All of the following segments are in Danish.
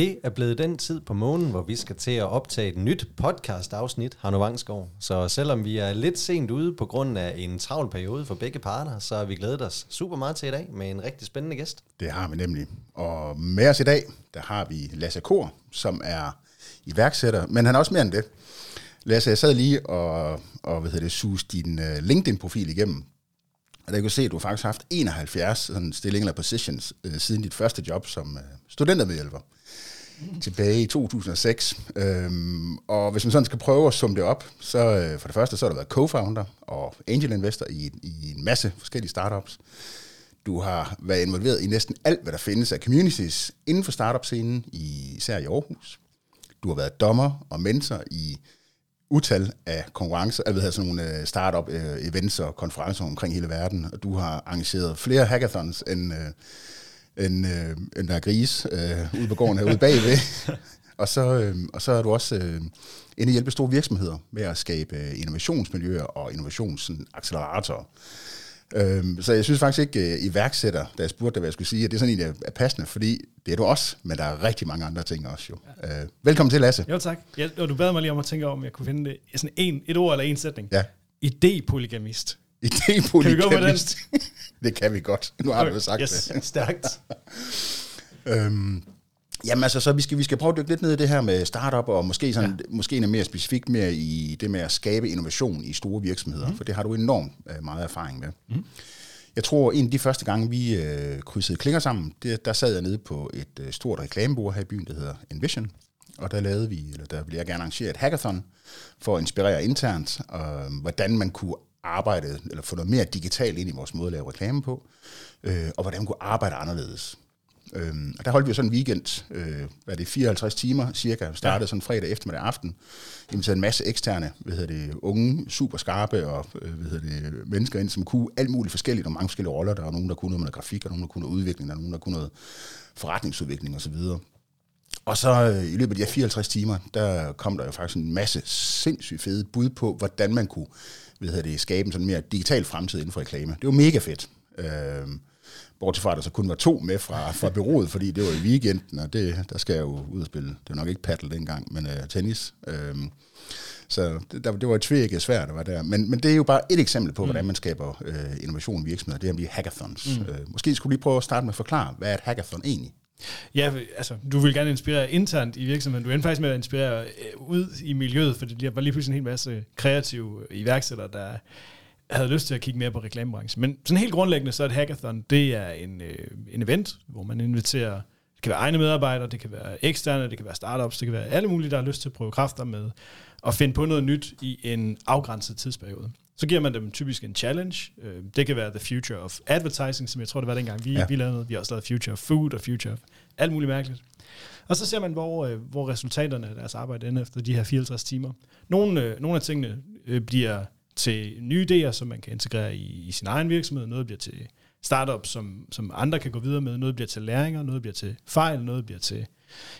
Det er blevet den tid på månen, hvor vi skal til at optage et nyt podcast-afsnit, Hanno Vangsgaard. Så selvom vi er lidt sent ude på grund af en travl periode for begge parter, så har vi glædet os super meget til i dag med en rigtig spændende gæst. Det har vi nemlig. Og med os i dag, der har vi Lasse Kor, som er iværksætter, men han er også mere end det. Lasse, jeg sad lige og, og hvad hedder det, sus din øh, LinkedIn-profil igennem, og der kan se, at du har haft 71 sådan stillinger eller positions øh, siden dit første job som øh, studentermedhjælper tilbage i 2006. Øhm, og hvis man sådan skal prøve at summe det op, så øh, for det første, så har du været co-founder og angel investor i, i en masse forskellige startups. Du har været involveret i næsten alt, hvad der findes af communities inden for startup-scenen, især i Aarhus. Du har været dommer og mentor i utal af konkurrencer, øh, jeg ved, sådan nogle øh, startup øh, events og konferencer omkring hele verden, og du har arrangeret flere hackathons end, øh, end, øh, end der er gris øh, ude på gården herude bagved. og, så, øh, og så er du også øh, inde i hjælpe store virksomheder med at skabe innovationsmiljøer og innovationsacceleratorer. Øhm, så jeg synes faktisk ikke, uh, iværksætter, da jeg spurgte dig, hvad jeg skulle sige, at det er sådan en, er passende, fordi det er du også, men der er rigtig mange andre ting også jo. Ja. Uh, velkommen til, Lasse. Jo, tak. Ja, og du bad mig lige om at tænke om jeg kunne finde det, sådan en, et ord eller en sætning. Ja. Idépolygamist. Idépolygamist. Kan vi gå med den? det kan vi godt. Nu har Okay, du sagt yes. det. Stærkt. Øhm, jamen altså, så vi skal, vi skal prøve at dykke lidt ned i det her med startup, og måske, sådan, ja. måske noget mere specifikt mere i det med at skabe innovation i store virksomheder, mm. for det har du enormt øh, meget erfaring med. Mm. Jeg tror, en af de første gange, vi øh, krydsede klinger sammen, det, der sad jeg nede på et øh, stort reklamebord her i byen, der hedder Envision, og der lavede vi, eller der ville jeg gerne arrangere et hackathon for at inspirere internt, øh, hvordan man kunne arbejde, eller få noget mere digitalt ind i vores måde at lave reklame på, øh, og hvordan man kunne arbejde anderledes. Øhm, og der holdt vi jo sådan en weekend, øh, hvad er det, 54 timer cirka, startede ja. sådan fredag eftermiddag aften, inviterede en masse eksterne, hvad hedder det, unge, super skarpe og øh, hvad hedder det, mennesker ind, som kunne alt muligt forskelligt, og mange forskellige roller. Der var nogen, der kunne noget med noget grafik, og nogen, der kunne noget udvikling, der var nogen, der kunne noget forretningsudvikling osv. Og så øh, i løbet af de her 54 timer, der kom der jo faktisk en masse sindssygt fede bud på, hvordan man kunne hvad hedder det, skabe en sådan mere digital fremtid inden for reklame. Det var mega fedt. Øh, Bortset fra, at der så kun var to med fra, fra byrådet, fordi det var i weekenden, og det, der skal jeg jo ud og spille. Det var nok ikke paddle dengang, men uh, tennis. Um, så det, der, det var et tvækket svært, der var der. Men, men det er jo bare et eksempel på, mm. hvordan man skaber uh, innovation i virksomheder. Det er de hackathons. Mm. Uh, måske skulle du lige prøve at starte med at forklare, hvad er et hackathon egentlig? Ja, altså, du vil gerne inspirere internt i virksomheden. Du er faktisk med at inspirere øh, ud i miljøet, for det var lige pludselig en hel masse kreative øh, iværksættere, der havde lyst til at kigge mere på reklamebranchen. Men sådan helt grundlæggende, så er et hackathon, det er en, øh, en event, hvor man inviterer, det kan være egne medarbejdere, det kan være eksterne, det kan være startups, det kan være alle mulige, der har lyst til at prøve kræfter med at finde på noget nyt i en afgrænset tidsperiode. Så giver man dem typisk en challenge. Øh, Det kan være The Future of Advertising, som jeg tror, det var dengang, vi, Ja. vi lavede noget. Vi har også lavet Future of Food og Future of alt muligt mærkeligt. Og så ser man, hvor, øh, hvor resultaterne af deres arbejde ender efter de her 54 timer. Nogle, øh, nogle af tingene øh, bliver til nye idéer, som man kan integrere i, i sin egen virksomhed. Noget bliver til startups, som, som andre kan gå videre med. Noget bliver til læringer, noget bliver til fejl, noget bliver til...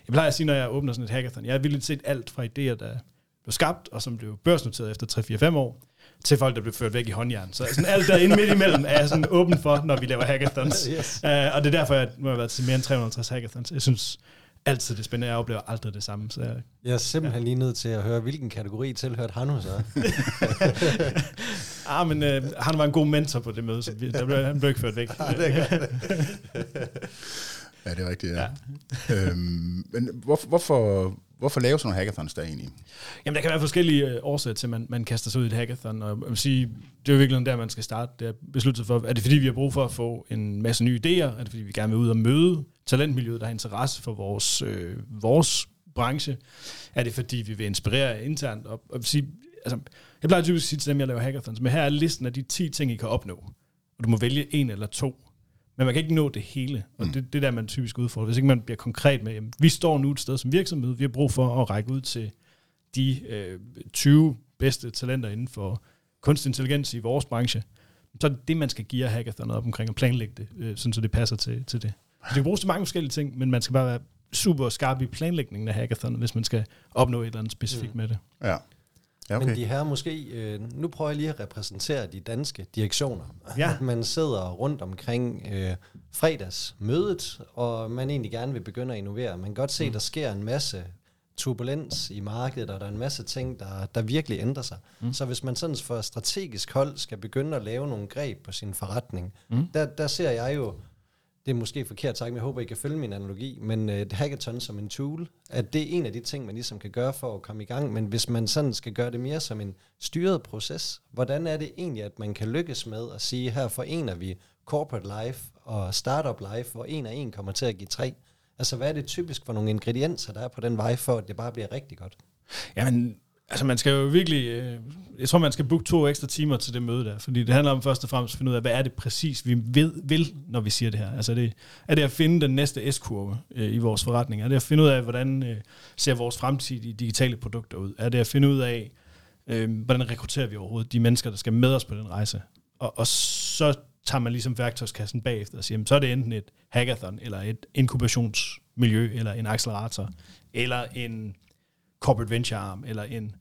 Jeg plejer at sige, når jeg åbner sådan et hackathon, jeg har vildt set alt fra idéer, der blev skabt, og som blev børsnoteret efter 3-4-5 år, til folk, der blev ført væk i håndjern. Så sådan alt der inde midt imellem er jeg sådan åben for, når vi laver hackathons. Yes. Uh, og det er derfor, jeg har jeg været til mere end 350 hackathons. Jeg synes altid, det er spændende. Jeg oplever aldrig det samme. Så jeg, Jeg er simpelthen lige nødt til at høre, hvilken kategori tilhørte Hanno så? ah, men uh, han var en god mentor på det møde, så vi, der blev, han blev ikke ført væk. Ja, det er rigtigt, ja. ja. øhm, men hvorfor, hvorfor, hvorfor lave sådan nogle hackathons der egentlig? Jamen, der kan være forskellige øh, årsager til, at man, man kaster sig ud i et hackathon, og jeg vil sige, det er jo virkelig der, man skal starte. Det er besluttet for, er det fordi, vi har brug for at få en masse nye idéer? Er det fordi, vi gerne vil ud og møde talentmiljøet, der har interesse for vores, øh, vores branche? Er det fordi, vi vil inspirere internt? Og, og jeg vil sige, altså, jeg plejer typisk at sige til dem, jeg laver hackathons, men her er listen af de 10 ting, I kan opnå. Og du må vælge en eller to. Men man kan ikke nå det hele, og Mm. det, det er der, man typisk udfordrer. Hvis ikke man bliver konkret med, jamen, vi står nu et sted som virksomhed, vi har brug for at række ud til de øh, 20 bedste talenter inden for kunstig intelligens i vores branche, så er det det, man skal give hackathonet op omkring og planlægge det, øh, sådan så det passer til, til det. Så det kan bruges til mange forskellige ting, men man skal bare være super skarp i planlægningen af hackathonet, hvis man skal opnå et eller andet specifikt Mm. med det. Ja. Ja, Men okay. de her måske, øh, nu prøver jeg lige at repræsentere de danske direktioner. Ja. At man sidder rundt omkring øh, fredagsmødet, og man egentlig gerne vil begynde at innovere. Man kan godt se, at der sker en masse turbulens i markedet, og der er en masse ting, der, der virkelig ændrer sig. Mm. Så hvis man sådan for strategisk hold skal begynde at lave nogle greb på sin forretning, mm. der, der ser jeg jo, det er måske forkert sagt, men jeg håber, I kan følge min analogi, men øh, et hackathon som en tool, at det er en af de ting, man ligesom kan gøre for at komme i gang, men hvis man sådan skal gøre det mere som en styret proces, hvordan er det egentlig, at man kan lykkes med at sige, her forener vi corporate life og startup life, hvor en og en kommer til at give tre? Altså, hvad er det typisk for nogle ingredienser, der er på den vej, for at det bare bliver rigtig godt? Jamen, altså man skal jo virkelig, øh, jeg tror man skal booke to ekstra timer til det møde der, fordi det handler om først og fremmest at finde ud af, hvad er det præcis, vi ved, vil, når vi siger det her. Altså er det, er det at finde den næste S-kurve øh, i vores forretning? Er det at finde ud af, hvordan øh, ser vores fremtidige digitale produkter ud? Er det at finde ud af, øh, hvordan rekrutterer vi overhovedet de mennesker, der skal med os på den rejse? Og, og så tager man ligesom værktøjskassen bagefter og siger, jamen, så er det enten et hackathon, eller et inkubationsmiljø, eller en accelerator, eller en corporate venture arm, eller en,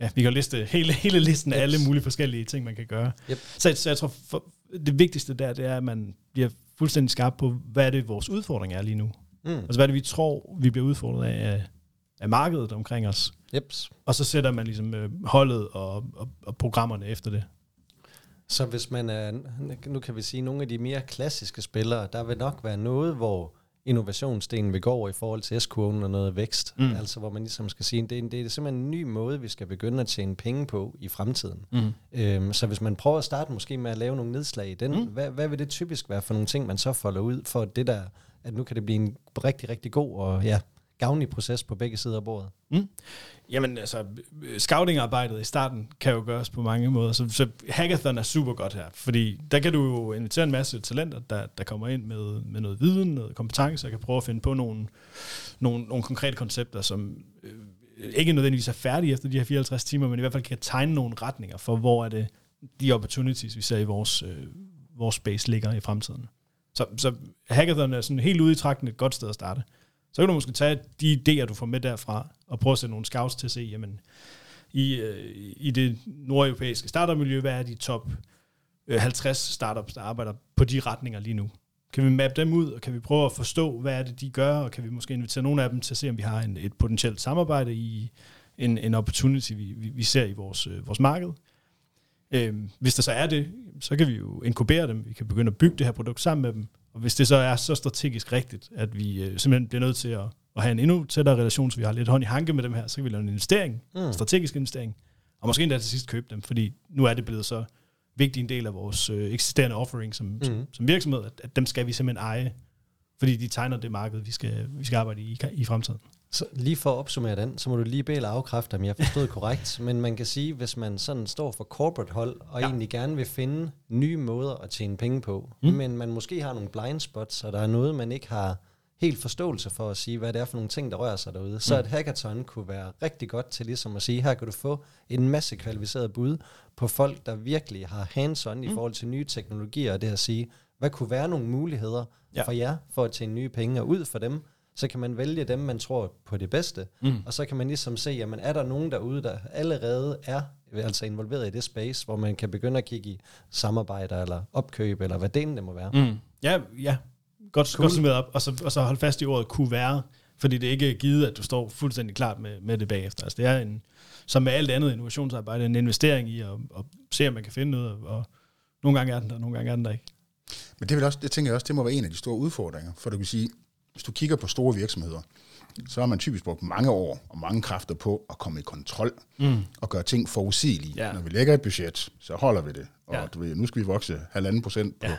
ja, vi kan liste hele, hele listen af Yep. alle mulige forskellige ting, man kan gøre. Yep. Så, så jeg tror, for, det vigtigste der, det er, at man bliver fuldstændig skarp på, hvad er det, vores udfordring er lige nu. Mm. Altså, hvad er det, vi tror, vi bliver udfordret af, af, markedet omkring os. Jeps. Og så sætter man ligesom øh, holdet og, og, og programmerne efter det. Så hvis man er, nu kan vi sige, nogle af de mere klassiske spillere, der vil nok være noget, hvor innovationsdelen vil gå over i forhold til S-kurven og noget vækst. Mm. Altså hvor man ligesom skal sige, det er, det er simpelthen en ny måde, vi skal begynde at tjene penge på i fremtiden. Mm. Øhm, så hvis man prøver at starte måske med at lave nogle nedslag i den, Mm. hvad, hvad vil det typisk være for nogle ting, man så folder ud, for det der, at nu kan det blive en rigtig, rigtig god og ja, gavnlig proces på begge sider af bordet? Mm. Jamen altså, øh, scoutingarbejdet i starten kan jo gøres på mange måder, så, så hackathon er super godt her, fordi der kan du jo invitere en masse talenter, der, der kommer ind med, med noget viden, noget kompetence, og kan prøve at finde på nogle, nogle, nogle konkrete koncepter, som øh, ikke nødvendigvis er færdige efter de her 54 timer, men i hvert fald kan tegne nogle retninger for, hvor er det de opportunities, vi ser i vores, øh, vores space ligger i fremtiden. Så, så hackathon er sådan helt ude i trakten et godt sted at starte. Så kan du måske tage de idéer, du får med derfra, og prøve at sætte nogle scouts til at se, jamen, i, øh, i det nordeuropæiske startup-miljø, hvad er de top øh, 50 startups, der arbejder på de retninger lige nu? Kan vi mappe dem ud, og kan vi prøve at forstå, hvad er det, de gør, og kan vi måske invitere nogle af dem til at se, om vi har en, et potentielt samarbejde i en, en opportunity, vi, vi, vi ser i vores, øh, vores marked. Øh, hvis der så er det, så kan vi jo inkubere dem, vi kan begynde at bygge det her produkt sammen med dem, og hvis det så er så strategisk rigtigt, at vi øh, simpelthen bliver nødt til at, at have en endnu tættere relation, så vi har lidt hånd i hanke med dem her, så kan vi lave en investering, mm. strategisk investering, og måske endda til sidst købe dem, fordi nu er det blevet så vigtig en del af vores øh, eksisterende offering som, mm. som, som virksomhed, at, at dem skal vi simpelthen eje, fordi de tegner det marked, vi skal, vi skal arbejde i i fremtiden. Så lige for at opsummere den, så må du lige bede afkræfte, om jeg forstod korrekt. Men man kan sige, hvis man sådan står for corporate hold, og Ja. egentlig gerne vil finde nye måder at tjene penge på, Mm. men man måske har nogle blind spots, og der er noget, man ikke har helt forståelse for at sige, hvad det er for nogle ting, der rører sig derude. Så Mm. et hackathon kunne være rigtig godt til ligesom at sige, her kan du få en masse kvalificeret bud på folk, der virkelig har hands-on mm. i forhold til nye teknologier, og det at sige, hvad kunne være nogle muligheder ja. for jer for at tjene nye penge, og ud for dem, så kan man vælge dem, man tror på det bedste, Mm. og så kan man ligesom se, jamen er der nogen derude, der allerede er altså involveret i det space, hvor man kan begynde at kigge i samarbejder eller opkøb, eller hvad delen det må være. Mm. Ja, ja. Godt, cool. Godt summeret op. Og så, og så hold fast i ordet kunne være, fordi det ikke er givet, at du står fuldstændig klart med, med det bagefter. Altså det er en, som med alt andet innovationsarbejde, en investering i at, at se, om man kan finde noget, og nogle gange er den der, nogle gange er den der ikke. Men det, vil også, det tænker jeg også, det må være en af de store udfordringer. For du kan sige, hvis du kigger på store virksomheder, så har man typisk brugt mange år og mange kræfter på at komme i kontrol Mm. og gøre ting forudsigelige. Ja. Når vi lægger et budget, så holder vi det. Og Ja. du ved, nu skal vi vokse halvanden procent på, ja.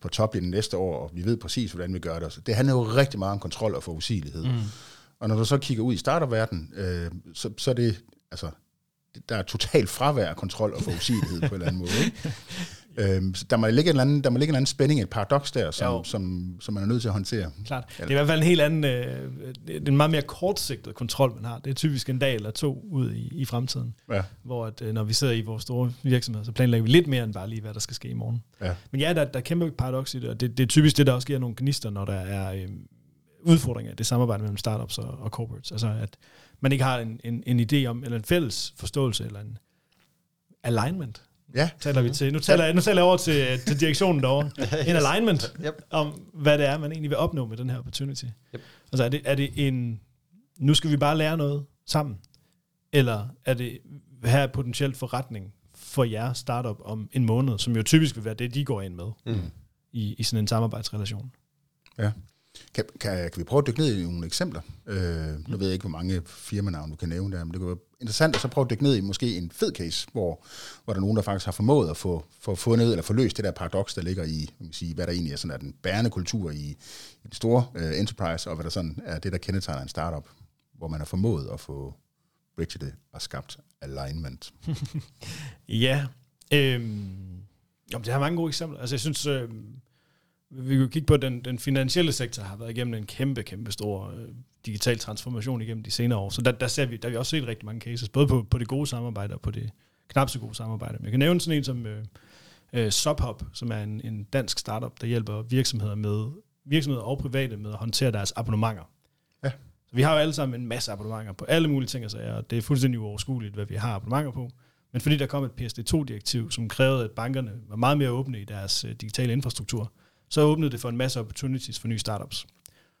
på toplinjen næste år, og vi ved præcis, hvordan vi gør det. Så det handler jo rigtig meget om kontrol og forudsigelighed. Mm. Og når du så kigger ud i starterverdenen, øh, så, så er det, altså, der er totalt fravær af kontrol og forudsigelighed på en eller anden måde. Ikke? Øhm, så der må ligge en eller anden, der må ligge en eller anden spænding, et paradoks der, Jo. som, som, som man er nødt til at håndtere. Klart. Det er i hvert fald en helt anden, øh, det er en meget mere kortsigtet kontrol, man har. Det er typisk en dag eller to ud i, i fremtiden, Ja. hvor at, øh, når vi sidder i vores store virksomheder, så planlægger vi lidt mere end bare lige, hvad der skal ske i morgen. Ja. Men ja, der, der er kæmpe paradoks i det, og det, det er typisk det, der også giver nogle gnister, når der er øh, udfordring af det samarbejde mellem startups og, og corporates. Altså at man ikke har en, en, en idé om, eller en fælles forståelse, eller en alignment, Ja, taler vi til. Nu taler, jeg, nu taler jeg over til, til direktionen derovre. En alignment Yep. om, hvad det er, man egentlig vil opnå med den her opportunity. Yep. Altså er det, er det en, nu skal vi bare lære noget sammen, eller er det her er potentielt forretning for jer startup om en måned, som jo typisk vil være det, de går ind med Mm. i, i sådan en samarbejdsrelation. ja. Kan, kan, kan vi prøve at dykke ned i nogle eksempler? Øh, nu ved jeg ikke, hvor mange firmanavn du kan nævne der, men det kunne være interessant at så prøve at dykke ned i måske en fed case, hvor, hvor der er nogen, der faktisk har formået at få, få fundet eller få løst det der paradoks, der ligger i, man kan sige, hvad der egentlig er sådan er den bærende kultur i, i den store øh, enterprise, og hvad der sådan er det, der kendetegner en startup, hvor man har formået at få bridget det og skabt alignment. Ja, øhm, jamen, det har mange gode eksempler. Altså jeg synes, øhm, vi kan kigge på, at den, den finansielle sektor har været igennem en kæmpe, kæmpe stor øh, digital transformation igennem de senere år. Så der, der, ser vi, der har vi også set rigtig mange cases, både på, på det gode samarbejde og på det knap så gode samarbejde. Men jeg kan nævne sådan en som øh, øh, Subhop, som er en, en dansk startup, der hjælper virksomheder med virksomheder og private med at håndtere deres abonnementer. Ja. Så vi har jo alle sammen en masse abonnementer på alle mulige ting og sager, og det er fuldstændig uoverskueligt, hvad vi har abonnementer på. Men fordi der kom et PSD2-direktiv, som krævede, at bankerne var meget mere åbne i deres øh, digitale infrastruktur, så åbnede det for en masse opportunities for nye startups.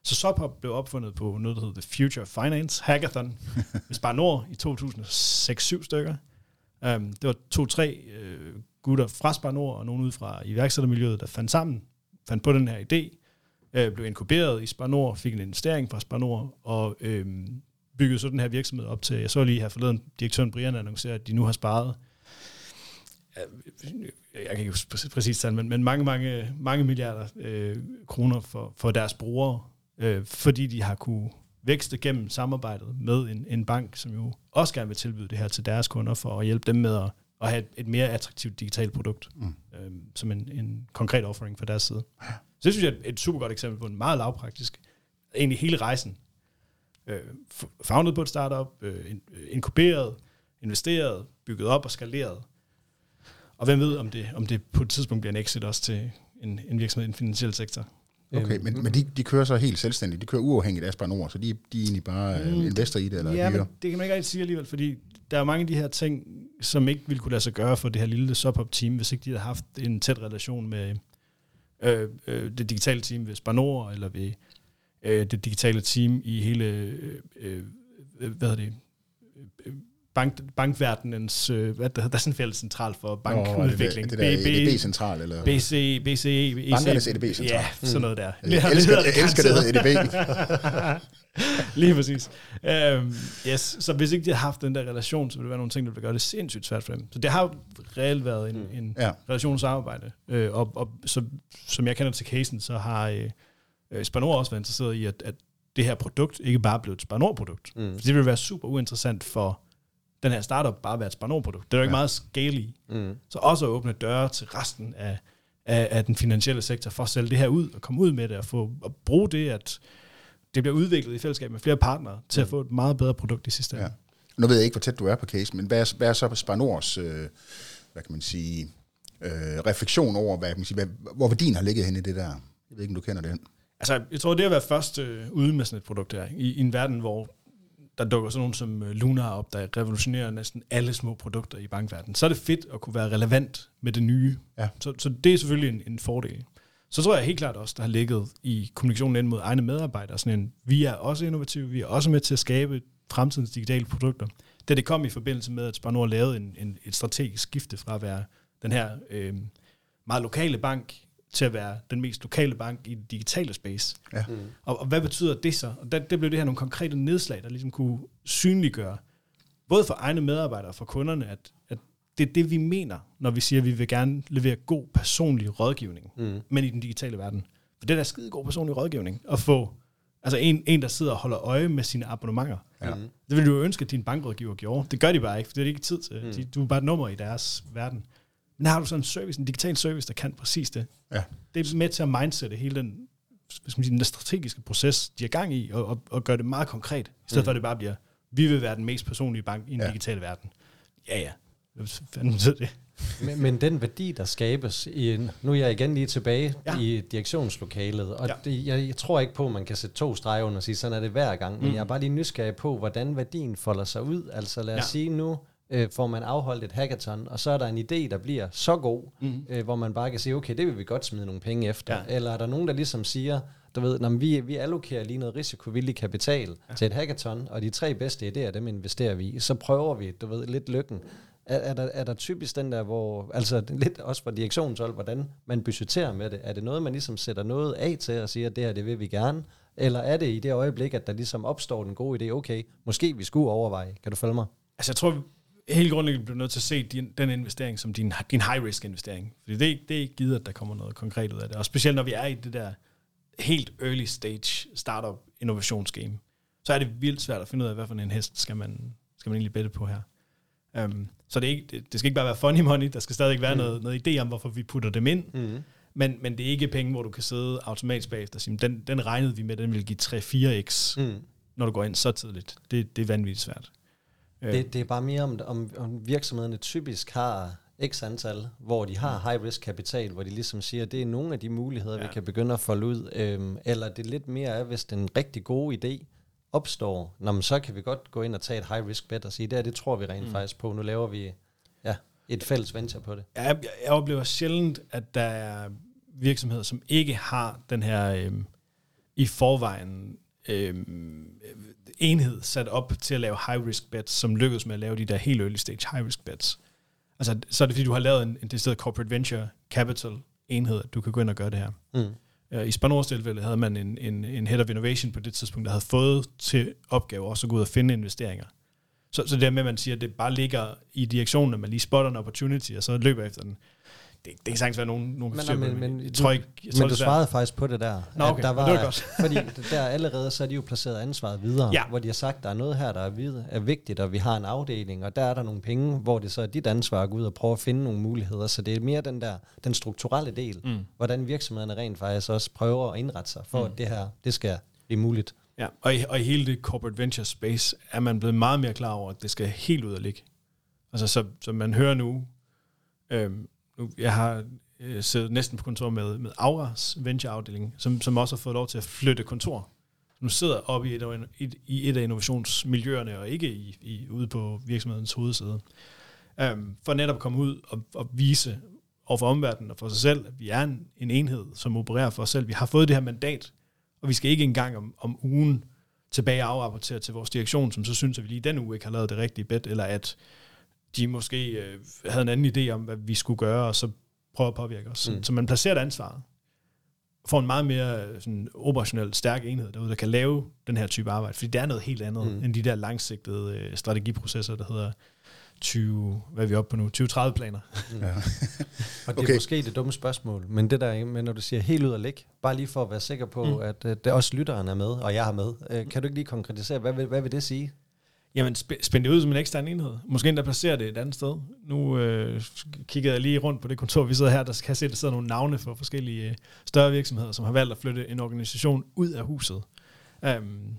Så Subhop blev opfundet på noget, der hedder The Future Finance Hackathon ved Spar Nord i 2006-7 stykker. Um, det var to-tre øh, gutter fra Spar Nord og nogen ud fra iværksættermiljøet, der fandt sammen, fandt på den her idé, øh, blev inkuberet i Spar Nord, fik en investering fra Spar Nord, og øh, byggede så den her virksomhed op til, jeg så lige her forleden, direktøren Brian annoncerer, at de nu har sparet jeg kan ikke præcis tal, men, men mange, mange, mange milliarder øh, kroner for, for deres brugere, øh, fordi de har kunne vækste gennem samarbejdet med en, en bank, som jo også gerne vil tilbyde det her til deres kunder, for at hjælpe dem med at, at have et, et mere attraktivt digitalt produkt, mm. øh, som en, en konkret offering fra deres side. Så det synes jeg er et super godt eksempel på en meget lavpraktisk, egentlig hele rejsen. Øh, founded på et startup, øh, inkuberet, investeret, bygget op og skaleret, og hvem ved, om det, om det på et tidspunkt bliver en exit også til en, en virksomhed i den finansielle sektor. Okay, Øhm, men, men de, de kører så helt selvstændigt. De kører uafhængigt af Nord, så de, de er egentlig bare mm. investor i det, eller ja, men det kan man ikke rigtig sige alligevel, fordi der er mange af de her ting, som ikke ville kunne lade sig gøre for det her lille subhop-team, hvis ikke de havde haft en tæt relation med øh, øh, det digitale team ved Spar Nord, eller ved øh, det digitale team i hele, øh, øh, hvad hedder det, øh, bank, bankverdenens, øh, hvad der, der er sådan en fælles central for bankudvikling. Nå, det, det der EDB-central, eller... BC, BCE, EC. Bankernes EDB-central. Ja, sådan noget der. Jeg elsker, jeg elsker det, hedder EDB. Lige præcis. Um, yes, så hvis ikke de havde haft den der relation, så ville det være nogle ting, der ville gøre det sindssygt svært for dem. Så det har jo reelt været en, en Ja. relationssamarbejde. Øh, og, og så, som jeg kender til casen, så har øh, Spanor også været interesseret i, at, at det her produkt ikke bare blev et Spanor-produkt. Mm. For det ville være super uinteressant for den her startup bare være et Spanor-produkt. Det er jo ikke ja. meget scale i. Mm. Så også at åbne døre til resten af, af, af den finansielle sektor for at sælge det her ud og komme ud med det og få at bruge det, at det bliver udviklet i fællesskab med flere partnere til at få et meget bedre produkt i sidste ende. Ja. Nu ved jeg ikke, hvor tæt du er på case, men hvad er, hvad er så Spar Nords, øh, hvad kan man sige, øh, refleksion over, hvad, kan man sige, hvad, hvor værdien har ligget henne i det der? Jeg ved ikke, om du kender det. Altså, jeg tror, det at være først øh, ude med sådan et produkt her, i, i en verden, hvor der dukker sådan nogen som øh, Luna op, der revolutionerer næsten alle små produkter i bankverdenen, så er det fedt at kunne være relevant med det nye. Ja. Så, så det er selvfølgelig en, en fordel. Så tror jeg helt klart også, der har ligget i kommunikationen ind mod egne medarbejdere, sådan en, vi er også innovative, vi er også med til at skabe fremtidens digitale produkter. Da det kom i forbindelse med, at Spar Nord lavede en, en, et strategisk skifte fra at være den her øh, meget lokale bank, til at være den mest lokale bank i det digitale space. Ja. Mm. Og, og hvad betyder det så? Og der, det blev det her nogle konkrete nedslag, der ligesom kunne synliggøre, både for egne medarbejdere og for kunderne, at, at det er det, vi mener, når vi siger, at vi vil gerne levere god personlig rådgivning, mm. men i den digitale verden. For det er da skide god personlig rådgivning at få altså en, en, der sidder og holder øje med sine abonnementer. Ja. Det vil du jo ønske, at din bankrådgiver gjorde. Det gør de bare ikke, for det er ikke tid til. Mm. De, du er bare et nummer i deres verden. Men har du sådan en service, en digital service, der kan præcis det. Ja. Det er med til at mindsætte hele den, hvad skal man sige, den strategiske proces, de er gang i, og, og, og gøre det meget konkret. I stedet mm. for, at det bare bliver, vi vil være den mest personlige bank i den Ja. digitale verden. Ja, ja. Hvad fanden betyder det? Men, men den værdi, der skabes, i en, nu er jeg igen lige tilbage Ja. i direktionslokalet, og Ja. det, jeg, jeg tror ikke på, at man kan sætte to streger under og sige, sådan er det hver gang, men Mm. jeg er bare lige nysgerrig på, hvordan værdien folder sig ud. Altså lad os ja. sige, nu øh, får man afholdt et hackathon, og så er der en idé, der bliver så god, Mm. øh, hvor man bare kan sige, okay, det vil vi godt smide nogle penge efter. Ja. Eller er der nogen, der ligesom siger, du ved, "Nå, men vi, vi allokerer lige noget risikovillig kapital ja. til et hackathon, og de tre bedste idéer, dem investerer vi i. Så prøver vi, du ved, lidt lykken. Er, er, der, er der typisk den der, hvor, altså lidt også fra direktionshold, hvordan man budgeterer med det? Er det noget, man ligesom sætter noget af til og siger, at det her, det vil vi gerne? Eller er det i det øjeblik, at der ligesom opstår den gode idé, okay, måske vi skulle overveje, kan du følge mig? Altså jeg tror, vi helt grundlæggende bliver nødt til at se din, den investering som din, din high-risk investering. Fordi det er, ikke- det er ikke givet, at der kommer noget konkret ud af det. Og specielt når vi er i det der helt early stage startup innovationsgame, så er det vildt svært at finde ud af, hvad for en hest skal man, skal man egentlig bette på her. Um, så det, er ikke, det, det skal ikke bare være funny money, der skal stadig være mm. noget, noget idé om, hvorfor vi putter dem ind, Mm. men, men det er ikke penge, hvor du kan sidde automatisk bagefter og sige, den, den regnede vi med, den vil give 3-4x, Mm. når du går ind så tidligt. Det, det er vanvittigt svært. Øh, Det, det er bare mere om, om, om virksomhederne typisk har x antal, hvor de har high risk kapital, hvor de ligesom siger, at det er nogle af de muligheder, ja. Ja. vi kan begynde at folde ud. Øhm, eller det lidt mere er, hvis den rigtig gode idé opstår, Nå, men så kan vi godt gå ind og tage et high risk bet og sige, det her, det tror vi rent mm. faktisk på. Nu laver vi ja, et fælles venture på det. Jeg, jeg, jeg oplever sjældent, at der er virksomheder, som ikke har den her øhm, i forvejen øhm, enhed sat op til at lave high-risk bets, som lykkes med at lave de der helt early stage high-risk bets. Altså, så er det fordi, du har lavet en, en decideret corporate venture capital enhed, at du kan gå ind og gøre det her. Mm. Øh, I Spanors tilfælde havde man en, en, en head of innovation på det tidspunkt, der havde fået til opgave også at gå ud og finde investeringer. Så, så det der med, at man siger, at det bare ligger i direktionen, at man lige spotter en opportunity, og så løber efter den. Det, det kan sagtens være nogen, nogen Men, styr men, men, jeg tror ikke, jeg tror, men du det svarede faktisk på det der. Nå, at okay. der var, det var godt. fordi der allerede, så er de jo placeret ansvaret videre, Ja. hvor de har sagt, der er noget her, der er, vid- er vigtigt, og vi har en afdeling, og der er der nogle penge, hvor det så er dit ansvar at gå ud og prøve at finde nogle muligheder. Så det er mere den der, den strukturelle del, Mm. hvordan virksomhederne rent faktisk også prøver at indrette sig, for Mm. at det her, det skal blive muligt. Ja, og i, og i hele det corporate venture space er man blevet meget mere klar over, at det skal helt ud og ligge. Altså, så, så man hører nu, øhm, nu jeg har øh, siddet næsten på kontor med, med Auras ventureafdeling, som, som også har fået lov til at flytte kontor. Nu sidder oppe i et, et, i, et af innovationsmiljøerne, og ikke i, i, ude på virksomhedens hovedsæde. Um, for netop at komme ud og, og vise over for omverdenen og for sig selv, at vi er en, en enhed, som opererer for os selv. Vi har fået det her mandat, og vi skal ikke engang om, om ugen tilbage afrapportere til vores direktion, som så synes, at vi lige den uge ikke har lavet det rigtige bet, eller at de måske øh, havde en anden idé om, hvad vi skulle gøre, og så prøve at påvirke os. Så, Mm. så man placerer et ansvar, får en meget mere øh, sådan, operationelt stærk enhed derude, der kan lave den her type arbejde, fordi det er noget helt andet, Mm. end de der langsigtede øh, strategiprocesser, der hedder 20, hvad er vi oppe på nu? 20-30 planer. Mm. Ja. Og det er Okay. måske det dumme spørgsmål, men det der, men når du siger helt ud og ligge, bare lige for at være sikker på, Mm. at, at det også lytteren er med, og jeg er med, øh, kan du ikke lige konkretisere, hvad vil, hvad vil det sige? Jamen, sp- spænd det ud som en ekstern enhed. Måske endda placere det et andet sted. Nu øh, kiggede jeg lige rundt på det kontor, vi sidder her, der kan jeg se, der sidder nogle navne for forskellige øh, større virksomheder, som har valgt at flytte en organisation ud af huset. Um,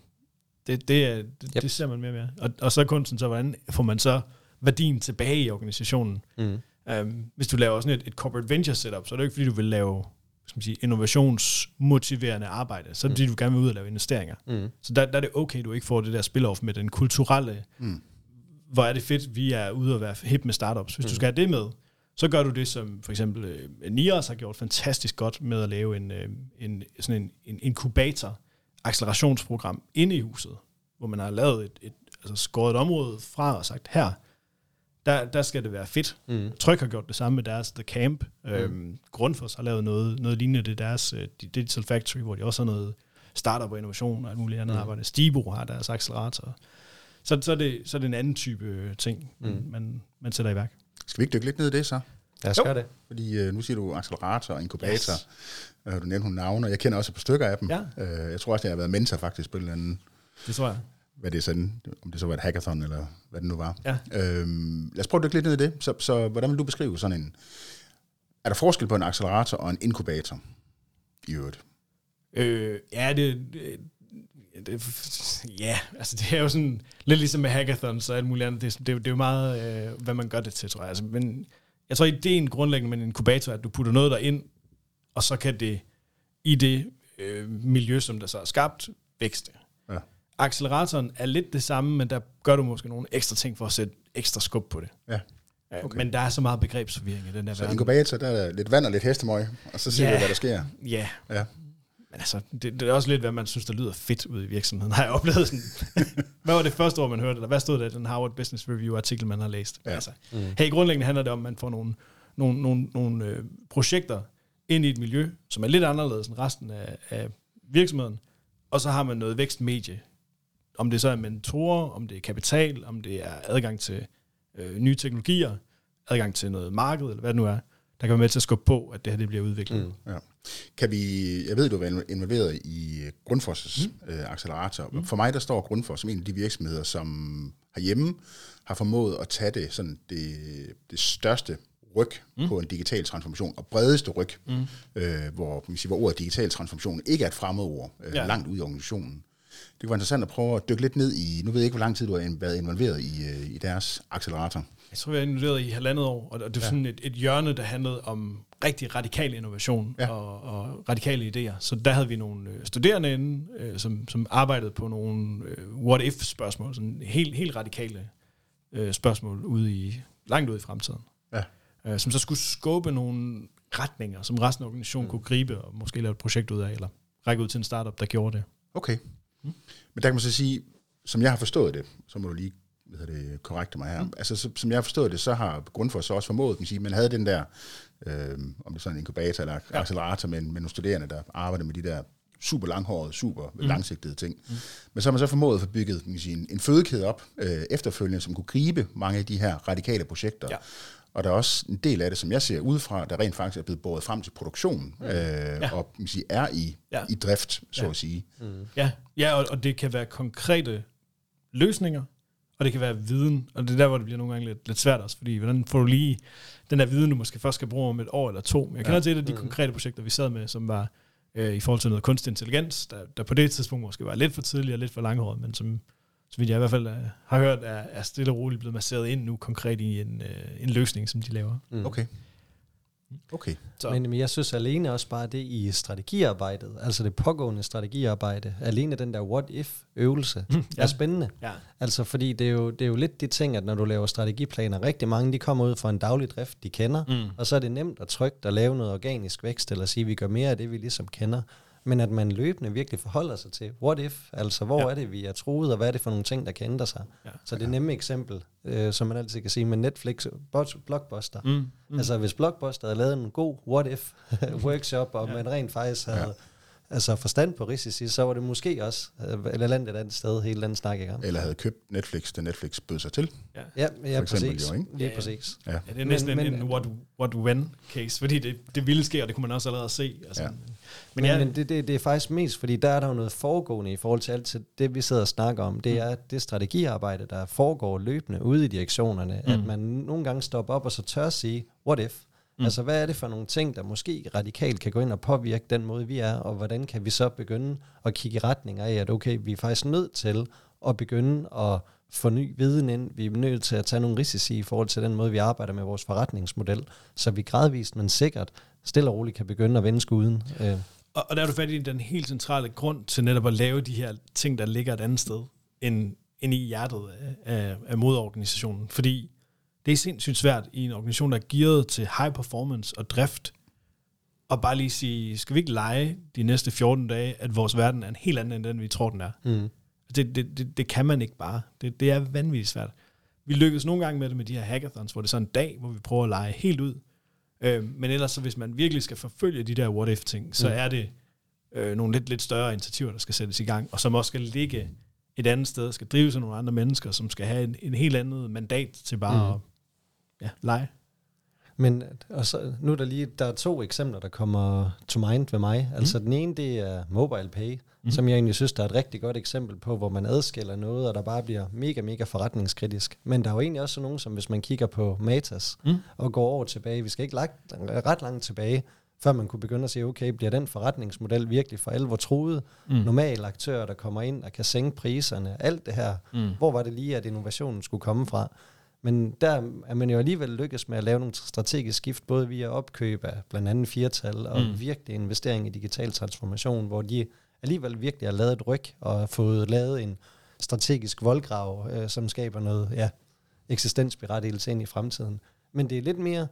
det, det, er- det, yep. Det ser man mere og mere. Og, og så kunsten så, hvordan får man så værdien tilbage i organisationen? Mm. Um, hvis du laver sådan et, et corporate venture setup, så er det jo ikke, fordi du vil lave skal man sige, innovationsmotiverende arbejde. Så er det, fordi du gerne vil ud og lave investeringer. Mm. Så der, der er det okay, du ikke får det der spil-off med den kulturelle, Mm. hvor er det fedt, vi er ude og være hip med startups. Hvis mm. du Mm. skal have det med, så gør du det, som for eksempel øh, Nias har gjort fantastisk godt med at lave en, øh, en, sådan en, en inkubator, accelerationsprogram inde i huset, hvor man har lavet et, et altså skåret et område fra og sagt, her, der, der skal det være fedt. Mm. Tryk har gjort det samme med deres The Camp. Mm. Øhm, Grundfos har lavet noget, noget lignende. Det er deres uh, Digital Factory, hvor de også har noget startup og innovation og alt muligt andet Mm. arbejde. Stibo har deres accelerator. Så, så, er det, så er det en anden type øh, ting, mm. Mm. man, man sætter i værk. Skal vi ikke dykke lidt ned i det så? Lad os Jo. gøre det. Fordi øh, nu siger du accelerator og inkubator. Yes. Øh, du nævnte nogle navne, og jeg kender også et par stykker af dem. Ja. Øh, jeg tror også, jeg har været mentor faktisk på en eller anden, Det tror jeg. Hvad det er sådan, om det så var et hackathon, eller hvad det nu var. Ja. Øhm, lad os prøve at dykke lidt ned i det. Så, så hvordan vil du beskrive sådan en... Er der forskel på en accelerator og en inkubator? I øvrigt. Øh, ja, det, det, det, ja, altså det er jo sådan, lidt ligesom med hackathons og alt muligt andet, det, det, det er jo meget, øh, hvad man gør det til, tror jeg. Altså, men jeg tror, ideen grundlæggende med en inkubator er, at du putter noget der ind, og så kan det i det øh, miljø, som der så er skabt, vækste. Acceleratoren er lidt det samme, men der gør du måske nogle ekstra ting for at sætte ekstra skub på det. Ja. Okay. Men der er så meget begrebsforvirring i den der Så verden. inkubator, der er lidt vand og lidt hestemøg, og så ser Ja. vi, hvad der sker. Ja, Ja. men altså, det, det er også lidt, hvad man synes, der lyder fedt ud i virksomheden, har jeg oplevet sådan. hvad var det første ord, man hørte, eller hvad stod der i den Harvard Business Review-artikel, man har læst? Ja. Altså, mm. Hey, grundlæggende handler det om, at man får nogle, nogle, nogle, nogle øh, projekter ind i et miljø, som er lidt anderledes end resten af, af virksomheden, og så har man noget vækstmedie. Om det så er mentorer, om det er kapital, om det er adgang til øh, nye teknologier, adgang til noget marked, eller hvad det nu er, der kan være med til at skubbe på, at det her det bliver udviklet. Mm. Ja. Kan vi, jeg ved, du var involveret i Grundfos' mm. øh, accelerator. Mm. For mig, der står Grundfos som en af de virksomheder, som herhjemme har formået at tage det, sådan det, det største ryg mm. på en digital transformation, og bredeste ryg, mm. øh, hvor, man siger, hvor ordet digital transformation ikke er et fremmedord, øh, Ja. ja. langt ud i organisationen. Det var interessant at prøve at dykke lidt ned i, nu ved jeg ikke, hvor lang tid du har været involveret i, øh, i deres accelerator. Jeg tror, jeg er involveret i halvandet år, og det er ja. sådan et, et hjørne, der handlede om rigtig radikal innovation ja. Og, og radikale idéer. Så der havde vi nogle øh, studerende inde, øh, som, som arbejdede på nogle what-if-spørgsmål, sådan helt, helt radikale spørgsmål ude i, langt ude i fremtiden. Ja. Som så skulle skubbe nogle retninger, som resten af organisationen mm. kunne gribe og måske lave et projekt ud af, eller række ud til en startup, der gjorde det. Okay. Mm. Men der kan man så sige, som jeg har forstået det, så må du lige hvad det, korrekte mig her. Mm. Altså, så, som jeg har forstået det, så har Grundfos så også formået, kan man sige, man havde den der, øh, om det er sådan en inkubator eller Ja. accelerator, med, med nogle studerende, der arbejder med de der super langhårede, super mm. langsigtede ting. Mm. Men så har man så formået at få bygget kan sige, en, en fødekæde op øh, efterfølgende, som kunne gribe mange af de her radikale projekter. Ja. Og der er også en del af det, som jeg ser udefra, der rent faktisk er blevet båret frem til produktion, øh, ja. og man sige, er i, Ja. i drift, så Ja. at sige. Ja, ja og, og det kan være konkrete løsninger, og det kan være viden, og det er der, hvor det bliver nogle gange lidt, lidt svært også, fordi hvordan får du lige den der viden, du måske først skal bruge om et år eller to. Men jeg kender ja. til et af de konkrete projekter, vi sad med, som var øh, i forhold til noget kunstig intelligens, der, der på det tidspunkt måske var lidt for tidligt og lidt for langhåret, men som, så vidt jeg i hvert fald øh, har hørt, er, er stille og roligt blevet masseret ind nu konkret i en, øh, en løsning, som de laver. Mm. Okay. Okay. Så, Men, men jeg synes alene også bare det i strategiarbejdet, altså det pågående strategiarbejde, alene den der what-if-øvelse, Mm, ja. ja. er spændende. ja. Altså fordi det er, jo, det er jo lidt de ting, at når du laver strategiplaner, rigtig mange de kommer ud fra en daglig drift, de kender, Mm. og så er det nemt og trygt at lave noget organisk vækst, eller sige, at vi gør mere af det, vi ligesom kender. Men at man løbende virkelig forholder sig til, what if, altså hvor Ja. er det, vi er troet, og hvad er det for nogle ting, der kan ændre sig. Ja. Så det nemme eksempel, øh, som man altid kan sige med Netflix, Blockbuster. Mm. Mm. Altså hvis Blockbuster havde lavet en god what if workshop, og Ja. man rent faktisk havde ja. altså forstand på risici, så var det måske også, øh, eller landet et andet sted, hele den snak i gang. Eller havde købt Netflix, da Netflix bød sig til. Ja. Ja, ja For eksempel præcis. jo, ikke? Lige Ja, ja. præcis. Ja. Ja, det er næsten Men- men, men- en what, what when case, fordi det, det ville ske, og det kunne man også allerede se. Altså, Ja. Men, Men, ja, men, det, det, det er faktisk mest, fordi der er der jo noget foregående i forhold til alt til det, vi sidder og snakker om. Det er det strategiarbejde, der foregår løbende ude i direktionerne, mm. at man nogle gange stopper op og så tør at sige, what if? Mm. Altså, hvad er det for nogle ting, der måske radikalt kan gå ind og påvirke den måde, vi er, og hvordan kan vi så begynde at kigge i retning af, at okay, vi er faktisk nødt til at begynde at få ny viden ind. Vi er nødt til at tage nogle risici i forhold til den måde, vi arbejder med vores forretningsmodel, så vi gradvist, men sikkert, stille og roligt kan begynde at vende skuden. Øh, og, og der er du fat i den helt centrale grund til netop at lave de her ting, der ligger et andet sted, end, end i hjertet af, af, af modorganisationen. Fordi det er sindssygt svært i en organisation, der er gearet til high performance og drift, og bare lige sige, skal vi ikke lege de næste 14 dage, at vores verden er en helt anden, end den vi tror, den er. mm. Det, det, det, det kan man ikke bare. Det, det er vanvittigt svært. Vi lykkes nogle gange med det med de her hackathons, hvor det er sådan en dag, hvor vi prøver at lege helt ud. Øh, men ellers, så hvis man virkelig skal forfølge de der what-if-ting, så Mm. er det øh, nogle lidt, lidt større initiativer, der skal sættes i gang, og som også skal ligge et andet sted, skal drives af nogle andre mennesker, som skal have en, en helt andet mandat til bare Mm. at ja, lege. Men og så, nu er der lige der er to eksempler, der kommer to mind ved mig. Altså den ene, det er mobile pay, mm. som jeg egentlig synes, der er et rigtig godt eksempel på, hvor man adskiller noget, og der bare bliver mega, mega forretningskritisk. Men der er jo egentlig også nogen, som hvis man kigger på Matas Mm. og går over tilbage, vi skal ikke lagt, ret langt tilbage, før man kunne begynde at sige, okay, bliver den forretningsmodel virkelig for alvor troet? Mm. Normale aktører, der kommer ind og kan sænke priserne, alt det her. Mm. Hvor var det lige, at innovationen skulle komme fra? Men der er man jo alligevel lykkes med at lave nogle strategiske skift, både via opkøb af blandt andet firtal og mm. virkelig investering i digital transformation, hvor de alligevel virkelig har lavet et ryg og har fået lavet en strategisk voldgrav, øh, som skaber noget ja, eksistensberettigelse ind i fremtiden. Men det er lidt mere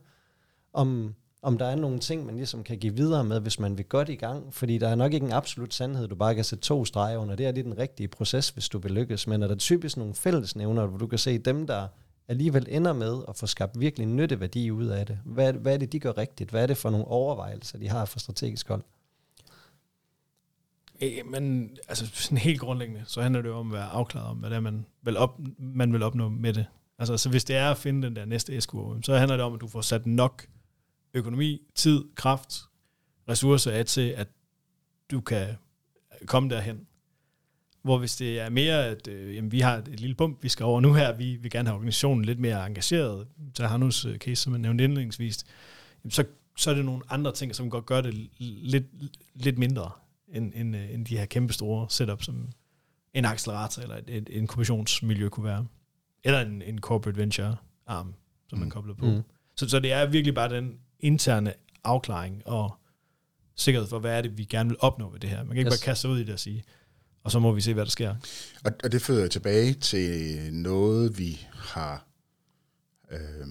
om, om der er nogle ting, man ligesom kan give videre med, hvis man vil godt i gang. Fordi der er nok ikke en absolut sandhed, du bare kan sætte to streger under. Det er lige den rigtige proces, hvis du vil lykkes. Men er der typisk nogle fællesnævner, hvor du kan se dem, der alligevel ender med at få skabt virkelig nytteværdi ud af det. Hvad, hvad er det, de gør rigtigt? Hvad er det for nogle overvejelser, de har for strategisk hold? Men altså sådan helt grundlæggende, så handler det jo om at være afklaret om, hvad det er, man vil, op, man vil opnå med det. Altså så hvis det er at finde den der næste SQO, så handler det om, at du får sat nok økonomi, tid, kraft, ressourcer af til, at du kan komme derhen. Hvor hvis det er mere, at øh, jamen, vi har et lille bump, vi skal over nu her, vi vil gerne have organisationen lidt mere engageret, så har nu case, som jeg nævnte indledningsvis, jamen, så, så er det nogle andre ting, som godt gør det lidt, lidt mindre end, end, øh, end de her kæmpe store setup, som en accelerator eller et, et inkubationsmiljø kunne være. Eller en, en corporate venture arm, som mm. man kobler på. Mm. Så, så det er virkelig bare den interne afklaring og sikkerhed for, hvad er det, vi gerne vil opnå ved det her. Man kan ikke yes. bare kaste sig ud i det og sige, og så må vi se, hvad der sker. Og, og det fører tilbage til noget, vi har øh,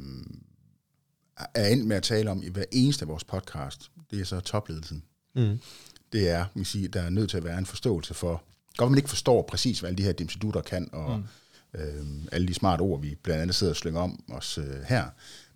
er endt med at tale om i hver eneste af vores podcast. Det er så topledelsen. Mm. Det er, man siger, der er nødt til at være en forståelse for, godt man ikke forstår præcis, hvad alle de her dimsedutter kan, og mm. øh, alle de smarte ord, vi blandt andet sidder og slynger om os øh, her.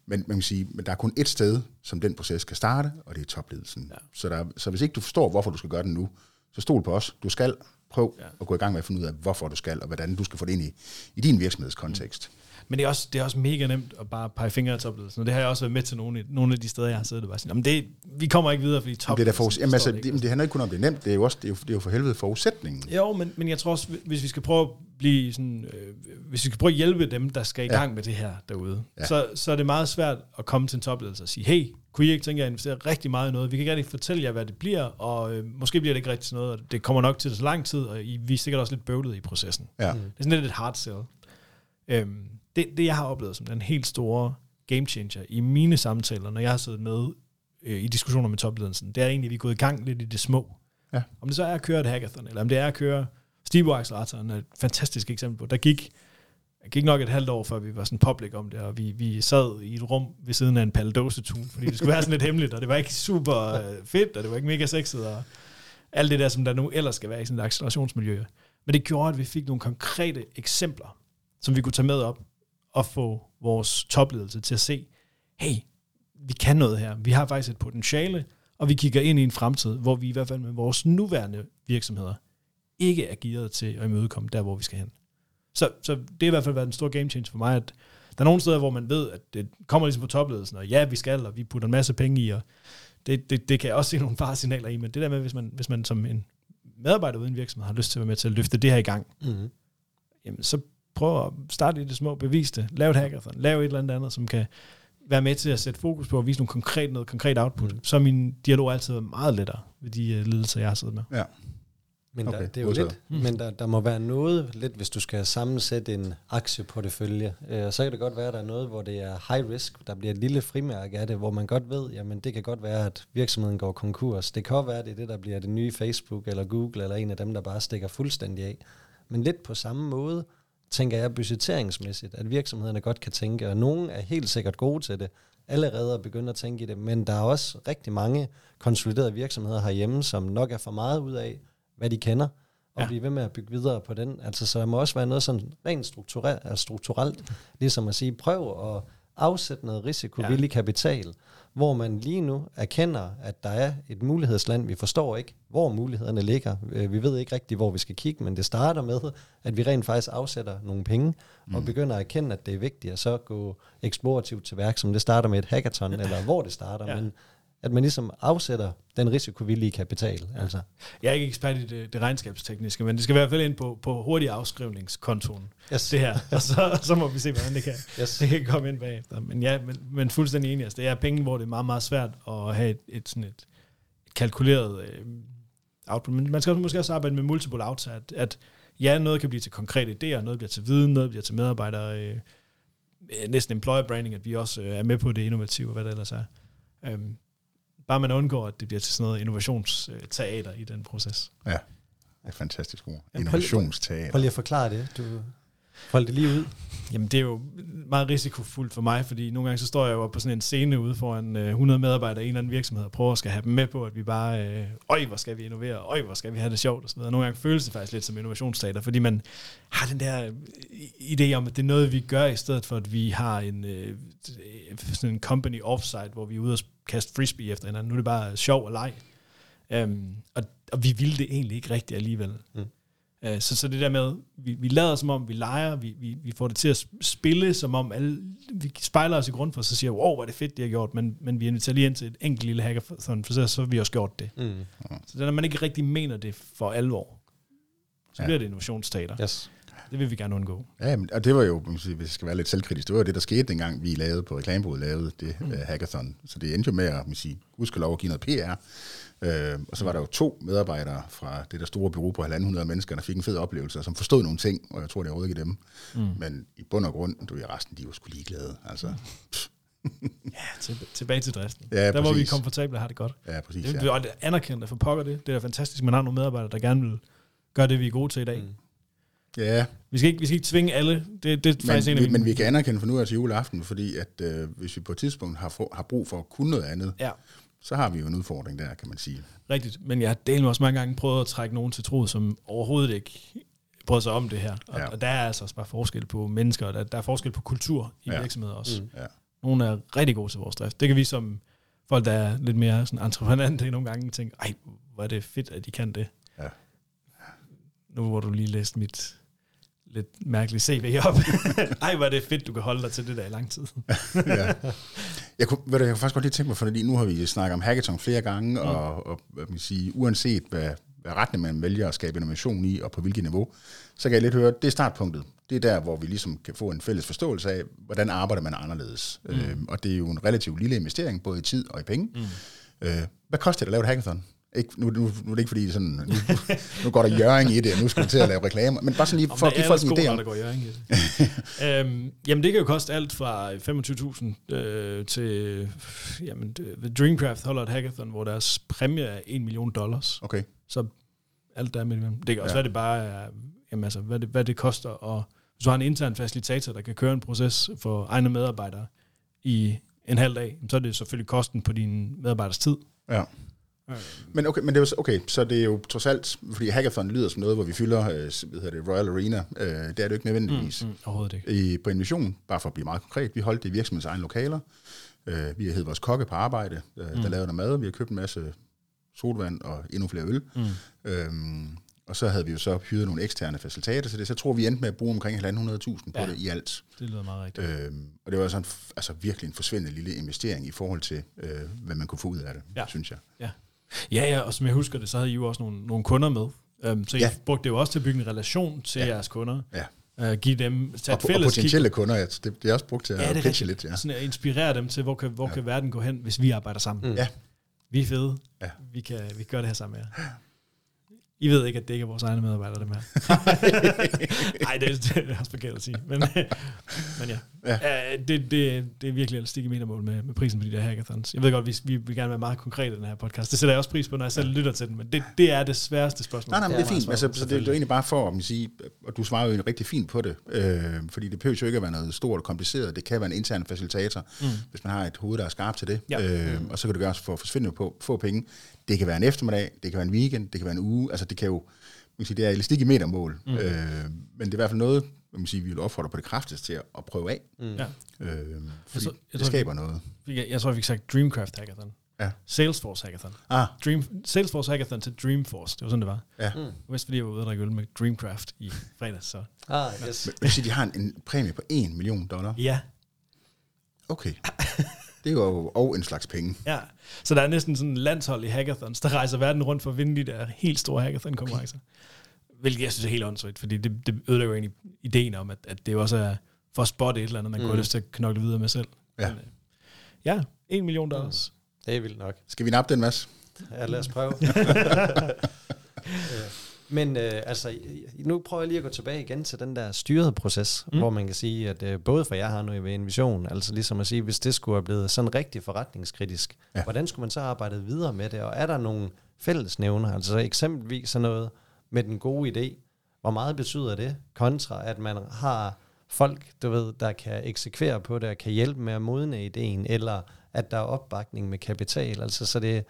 Men man kan sige, men der er kun et sted, som den proces kan starte, og det er topledelsen. Ja. Så, der, så hvis ikke du forstår, hvorfor du skal gøre den nu, så stol på os. Du skal prøve ja. at gå i gang med at finde ud af, hvorfor du skal, og hvordan du skal få det ind i, i din virksomhedskontekst. Mm. Men det er, også, det er også mega nemt at bare pege fingre af topledelsen, og det har jeg også været med til nogle, nogle af de steder, jeg har siddet og bare sådan, det, vi kommer ikke videre, fordi topledelsen... Det, der for, jamen, altså, det, det, det handler ikke kun om, det er nemt, det er jo, også, det er jo, det er jo for helvede forudsætningen. Jo, men, men jeg tror også, hvis vi skal prøve at blive sådan, øh, hvis vi skal prøve at hjælpe dem, der skal i gang ja. med det her derude, ja. så, så er det meget svært at komme til en topledelse og sige, hey, kunne I ikke tænke jer at investere rigtig meget i noget? Vi kan ikke rigtig fortælle jer, hvad det bliver, og øh, måske bliver det ikke rigtig noget, og det kommer nok til så lang tid, og I, vi er sikkert også lidt bøvlet i processen. Ja. Mm. Det er sådan lidt et hard sell. Øhm, det, det, jeg har oplevet som den helt store game changer i mine samtaler, når jeg har siddet med øh, i diskussioner med topledelsen, det er egentlig, at vi er gået i gang lidt i det små. Ja. Om det så er at køre et hackathon, eller om det er at køre Stibo Acceleratoren, er et fantastisk eksempel på. Der gik, det gik nok et halvt år, før vi var sådan public om det, og vi, vi sad i et rum ved siden af en paldosetun, fordi det skulle være sådan lidt hemmeligt, og det var ikke super øh, fedt, og det var ikke mega sexet, og alt det der, som der nu ellers skal være i sådan et accelerationsmiljø. Men det gjorde, at vi fik nogle konkrete eksempler, som vi kunne tage med op og få vores topledelse til at se, hey, vi kan noget her. Vi har faktisk et potentiale, og vi kigger ind i en fremtid, hvor vi i hvert fald med vores nuværende virksomheder ikke er gearet til at imødekomme der, hvor vi skal hen. Så, så det er i hvert fald været en stor game change for mig, at der er nogle steder, hvor man ved, at det kommer ligesom på topledelsen, og ja, vi skal, og vi putter en masse penge i, og det, det, det kan jeg også se nogle faresignaler i, men det der med, hvis man, hvis man som en medarbejder uden virksomhed har lyst til at være med til at løfte det her i gang, mm-hmm. jamen så prøv at starte i det små, bevis det, lav et hackathon, lav et eller andet andet, som kan være med til at sætte fokus på at vise nogle konkret, noget konkret output, mm. så er min dialog altid meget lettere ved de uh, ledelser, jeg har siddet med. Ja. Men okay, der, det er jo lidt, mm. men der, der må være noget lidt, hvis du skal sammensætte en aktieportefølje. Øh, så kan det godt være, at der er noget, hvor det er high risk. Der bliver et lille frimærke af det, hvor man godt ved, jamen det kan godt være, at virksomheden går konkurs. Det kan være, at det er det, der bliver det nye Facebook eller Google, eller en af dem, der bare stikker fuldstændig af. Men lidt på samme måde, tænker jeg budgetteringsmæssigt, at virksomhederne godt kan tænke, og nogen er helt sikkert gode til det, allerede at begynde at tænke i det, men der er også rigtig mange konsoliderede virksomheder herhjemme, som nok er for meget ud af, hvad de kender, og ja. blive ved med at bygge videre på den. Altså, så der må også være noget sådan rent strukturelt, strukturelt ligesom at sige, prøv at afsætte noget risikovillig ja. kapital, hvor man lige nu erkender, at der er et mulighedsland. Vi forstår ikke, hvor mulighederne ligger. Øh, vi ved ikke rigtigt, hvor vi skal kigge, men det starter med, at vi rent faktisk afsætter nogle penge, mm. og begynder at erkende, at det er vigtigt at så gå eksplorativt til værk, som det starter med et hackathon, eller hvor det starter, ja. men at man ligesom afsætter den risikovillige kapital. Ja. Altså. Jeg er ikke ekspert i det, det regnskabstekniske, men det skal i hvert fald ind på, på hurtig afskrivningskontoen, yes. det her. Og så, så må vi se, hvordan det kan, yes. det kan komme ind bagefter. Men ja, men, men fuldstændig enig. Altså, det er penge, hvor det er meget, meget svært at have et, et, sådan et kalkuleret øh, output. Men man skal måske også arbejde med multiple outs, at, at ja, noget kan blive til konkrete idéer, noget bliver til viden, noget bliver til medarbejdere, øh, næsten employer branding, at vi også øh, er med på det innovative, og hvad det ellers er. Øhm, bare man undgår, at det bliver til sådan noget innovationsteater i den proces. Ja, det er et fantastisk ord. Innovationsteater. Prøv lige at forklare det. Du hold det lige ud. Jamen, det er jo meget risikofuldt for mig, fordi nogle gange så står jeg jo på sådan en scene ude foran øh, 100 medarbejdere i en eller anden virksomhed og prøver at skal have dem med på, at vi bare, øh, øj, hvor skal vi innovere, øj, hvor skal vi have det sjovt, og så videre. Nogle gange føles det faktisk lidt som innovationsstater, fordi man har den der øh, idé om, at det er noget, vi gør, i stedet for, at vi har en, øh, sådan en company offsite, hvor vi er ude og kaste frisbee efter hinanden. Nu er det bare sjov og leg. Um, og, og vi ville det egentlig ikke rigtigt alligevel. Mm. Uh, så, så det der med, vi, vi lader som om, vi leger, vi, vi, vi får det til at spille, som om alle, vi spejler os i grund for, så siger vi, wow, hvor er det fedt, de har gjort, men, men vi inviterer lige ind til et enkelt lille hackathon, for så, så har vi også gjort det. Mm. Så det, når man ikke rigtig mener det for alvor, så Ja. bliver det innovationsteater. Yes. Det vil vi gerne undgå. Ja, men, og det var jo, hvis jeg skal være lidt selvkritisk, det var det, der skete dengang, vi lavede på reklamebudet, lavede det mm. uh, hackathon. Så det endte jo med at, man kan sige, gudskelov at give noget PR. Uh, og så var der jo to medarbejdere fra det der store bureau på 1.500 mennesker, der fik en fed oplevelse, og som forstod nogle ting, og jeg tror, det er ikke dem. Mm. Men i bund og grund, du ved, resten, de var sgu ligeglade. Altså, Ja, til, tilbage til driften. Ja, der, hvor vi er præcis. komfortable og har det godt. ja, præcis. Det, Ja. og det anerkendte for pokker det. Det er da fantastisk, man har nogle medarbejdere, der gerne vil gøre det, vi er gode til i dag. Mm. Mm. ja, Vi, skal ikke, vi skal ikke tvinge alle. Det, det er faktisk en men, af vi, mine... men vi kan anerkende for nu af til juleaften, fordi at øh, hvis vi på et tidspunkt har, få, har brug for at kunne noget andet, Ja, så har vi jo en udfordring der, kan man sige. rigtigt. Men jeg har delt også mange gange prøvet at trække nogen til tråd, som overhovedet ikke brød sig om det her. Og, Ja. og der er altså også bare forskel på mennesker, og der, der er forskel på kultur i Ja. virksomheder også. Mm. Ja. Nogle er rigtig gode til vores drift. Det kan vi som folk, der er lidt mere sådan entreprenante nogle gange tænke, ej, hvor er det fedt, at de kan det. Ja. Nu hvor du lige læste mit lidt mærkelige CV op. ej, hvor er det fedt, du kan holde dig til det der i lang tid. ja. Jeg kunne, ved du, jeg kunne faktisk godt lige tænke mig, fordi nu har vi snakket om hackathon flere gange, mm. og, og hvad man sige, uanset hvad, hvad retning man vælger at skabe innovation i, og på hvilket niveau, så kan jeg lidt høre, det er startpunktet. Det er der, hvor vi ligesom kan få en fælles forståelse af, hvordan arbejder man anderledes. Mm. Øhm, og det er jo en relativt lille investering, både i tid og i penge. Mm. Øh, hvad koster det at lave et hackathon? Ikke, nu, nu, nu er det ikke fordi, sådan, nu, nu går der jøring i det, og nu skal vi til at lave reklamer, men bare sådan lige for at give folk en idé om, der går Jørgen i det. øhm, jamen, det kan jo koste alt fra 25.000 øh, til... Jamen, det- Dreamcraft holder et hackathon, hvor deres præmie er 1 million dollars. okay, Så alt der er mellem. Det kan også ja. være, det bare er... Jamen, altså, hvad det, hvad det koster. Og hvis du har en intern facilitator, der kan køre en proces for egne medarbejdere i en halv dag, så er det selvfølgelig kosten på din medarbejders tid. ja. Men okay, men det er jo, så- okay, så det er jo trods alt, fordi hackathon lyder som noget, hvor vi fylder, øh, hvad hedder det, Royal Arena. Øh, det er det jo ikke nødvendigvis. Mm, Mm, overhovedet ikke. I, på en mission, bare for at blive meget konkret, vi holdt det i virksomhedens egne lokaler. Øh, vi har vores kokke på arbejde, øh, der Mm. lavede noget mad. Vi har købt en masse sodavand og endnu flere øl. Mm. Øhm, og så havde vi jo så hyret nogle eksterne facilitater til det. Så jeg tror, vi endte med at bruge omkring 1.500.000 på Ja. det i alt. Det lyder meget rigtigt. Øhm, og det var sådan, altså virkelig en forsvindende lille investering i forhold til, øh, hvad man kunne få ud af det, Ja. synes jeg. Ja, ja, og som jeg husker det, så havde I jo også nogle, nogle kunder med. Um, så I Ja. ja. brugte det jo også til at bygge en relation til Ja. ja. jeres kunder. Ja. Uh, give dem, tage Og, et og fælles potentielle kunder, ja, det, det er også brugt til kig. Ja, at pitche lidt. Ja. Sådan at inspirere dem til, hvor kan, hvor Ja. ja. kan verden gå hen, hvis vi arbejder sammen. Mm. Ja. Vi er fede. Ja. Vi, kan, vi kan gøre det her sammen med jer. I ved ikke, at det ikke er vores egne medarbejdere, dem her. Nej, det, er- det er også forkert at sige. Men, men ja, Ja. ja. det, det, det er virkelig elastik i metermål med, med prisen på de der hackathons. Jeg ved godt, vi, vi vil gerne være meget konkrete i den her podcast. Det sætter jeg også pris på, når jeg selv lytter til den, men det, det er det sværeste spørgsmål. Nej, nej, men det er Ja, fint. så- Altså, så det, det er egentlig bare for at sige, og du svarer jo rigtig fint på det, øh, fordi det behøver jo ikke at være noget stort og kompliceret. Det kan være en intern facilitator, mm. hvis man har et hoved, der er skarpt til det. Ja. Øh, og så kan det gøres for at forsvinde på få penge. Det kan være en eftermiddag, det kan være en weekend, det kan være en uge. Altså, det kan jo, man kan sige, det er elastik i metermål. Mm. Øh, men det er i hvert fald noget, man sige, vi vil opfordre på det kraftigste til at, at prøve af. Mm. Ja. Øh, fordi Jeg tror- jeg det skaber noget. Jeg, jeg tror, vi fik sagt Dreamcraft Hackathon. Ja. Salesforce Hackathon. Ah, Dream, Salesforce Hackathon til Dreamforce. Det var sådan, det var. ja. Mm. Mest fordi jeg var ude og drikke øl med Dreamcraft i fredags. Så. Ah, yes. Men, men sige, de har en, en præmie på 1 million dollar. Ja, Okay. Det er jo og en slags penge. ja. Så der er næsten sådan en landshold i hackathons, der rejser verden rundt for at vinde de der helt store hackathon-konkurrencer. Hvilket jeg synes er helt åndssvagt, fordi det, det ødelægger jo egentlig ideen om, at, at det også er for at spotte et eller andet, man mm. kunne Mm. have lyst til at knokle videre med selv. Ja. Men, øh, ja, en million dollars. Det er vildt nok. Skal vi nappe den, Mads? Ja, lad os prøve. Øh, Men øh, altså, nu prøver jeg lige at gå tilbage igen til den der styrede proces, mm. hvor man kan sige, at øh, både for jer har nu ved en vision, altså ligesom at sige, hvis det skulle have blevet sådan rigtig forretningskritisk, ja. hvordan skulle man så arbejde videre med det, og er der nogle fællesnævner, altså eksempelvis sådan noget med den gode idé, hvor meget betyder det, kontra at man har folk, du ved, der kan eksekvere på det, og kan hjælpe med at modne ideen, eller at der er opbakning med kapital, altså så det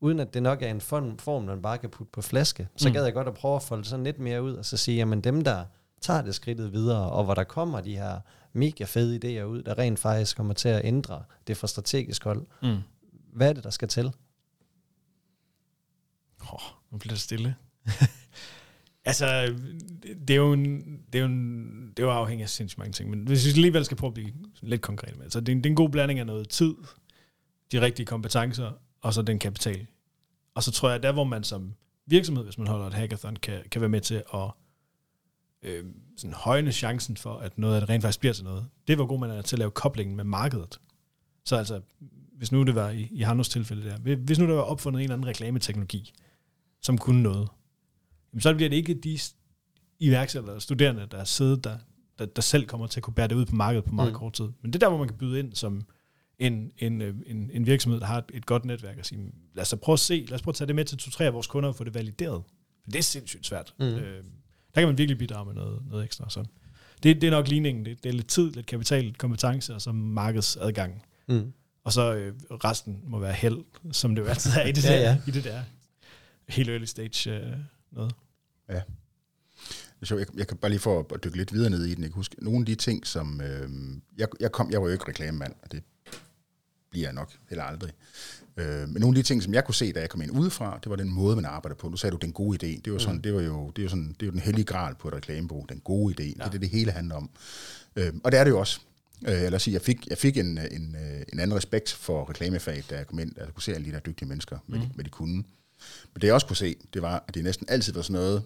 uden at det nok er en form, man bare kan putte på flaske, så mm. gad jeg godt at prøve at folde sådan lidt mere ud, og så sige, jamen dem, der tager det skridtet videre, og hvor der kommer de her mega fede idéer ud, der rent faktisk kommer til at ændre det fra strategisk hold. Mm. Hvad er det, der skal til? Åh, oh, nu bliver det stille. altså, det er jo en, det er jo en, det er jo afhængig af sindssygt mange ting, men hvis vi alligevel skal prøve at blive lidt konkret med, så det er, det er en god blanding af noget tid, de rigtige kompetencer, og så den kapital. Og så tror jeg, at der hvor man som virksomhed, hvis man holder et hackathon, kan, kan være med til at øh, sådan højne chancen for, at noget af det rent faktisk bliver til noget. Det var god man er til at lave koblingen med markedet. Så altså, hvis nu det var i, i Hannos tilfælde der, hvis nu der var opfundet en eller anden reklameteknologi, som kunne noget, så bliver det ikke de iværksættere eller studerende, der sidder der, der, der selv kommer til at kunne bære det ud på markedet på meget mm. kort tid. Men det er der, hvor man kan byde ind som en, en, øh, en, en virksomhed, der har et, et godt netværk, og sige, lad os prøve at se, lad os prøve at tage det med til to-tre af vores kunder og få det valideret. For det er sindssygt svært. Mm. Øh, der kan man virkelig bidrage med noget, noget ekstra. Så det, det er nok ligningen. Det, det er lidt tid, lidt kapital, lidt kompetence og så markedsadgang. Mm. Og så øh, resten må være held, som det jo altid er i det, ja, der, ja. i det der helt early stage øh, noget. Ja. Jeg, jeg kan bare lige få at dykke lidt videre ned i den. Jeg kan huske nogle af de ting, som... Øh, jeg, jeg, kom, jeg var jo ikke reklamemand, og det bliver jeg nok heller aldrig. Øh, men nogle af de ting, som jeg kunne se, da jeg kom ind udefra, det var den måde, man arbejder på. Nu sagde du, den gode idé. Det var, sådan, mm. det var jo, det var sådan, det var den hellige gral på et reklamebureau. Den gode idé. Ja. Det er det, det hele handler om. Øh, og det er det jo også. Øh, eller sige, jeg fik, jeg fik en, en, øh, en anden respekt for reklamefaget, da jeg kom ind, da jeg kunne se alle de der dygtige mennesker, med, mm. de, med de kunne. Men det jeg også kunne se, det var, at det næsten altid var sådan noget,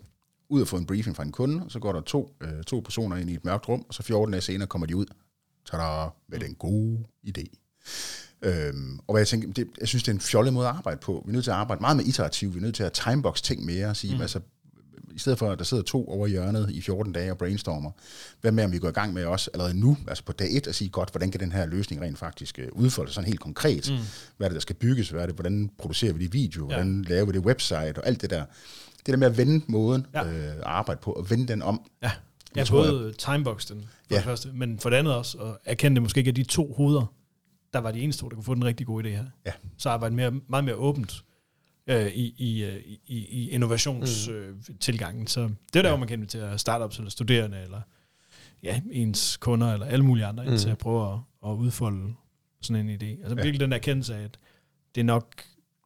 ud at få en briefing fra en kunde, og så går der to, øh, to personer ind i et mørkt rum, og så 14 dage senere kommer de ud, tada, med den gode idé. Øhm, og jeg tænker, det, jeg synes, det er en fjollet måde at arbejde på. Vi er nødt til at arbejde meget med iterativ, vi er nødt til at timebox ting mere, og sige, mm. altså, i stedet for, at der sidder to over hjørnet i 14 dage og brainstormer, hvad med, om vi går i gang med også allerede nu, altså på dag et, at sige, godt, hvordan kan den her løsning rent faktisk øh, udfolde sig sådan helt konkret? Mm. Hvad er det, der skal bygges? Hvad er det, hvordan producerer vi det video? Ja. Hvordan laver vi det website? Og alt det der. Det der med at vende måden ja. øh, at arbejde på, og vende den om. Ja, ja både jeg, timebox den for ja. det første, men for det andet også, at erkende det måske ikke er de to hoveder, der var de eneste to, der kunne få den rigtig gode idé her. Ja. Så arbejde mere, meget mere åbent øh, i, i, øh, i, i innovationstilgangen. Mm. Øh, så det er der, ja. hvor man kan invitere startups eller studerende, eller ja, ens kunder, eller alle mulige andre, mm. til at prøve at, at udfolde sådan en idé. Altså ja. virkelig den erkendelse af, at det er nok,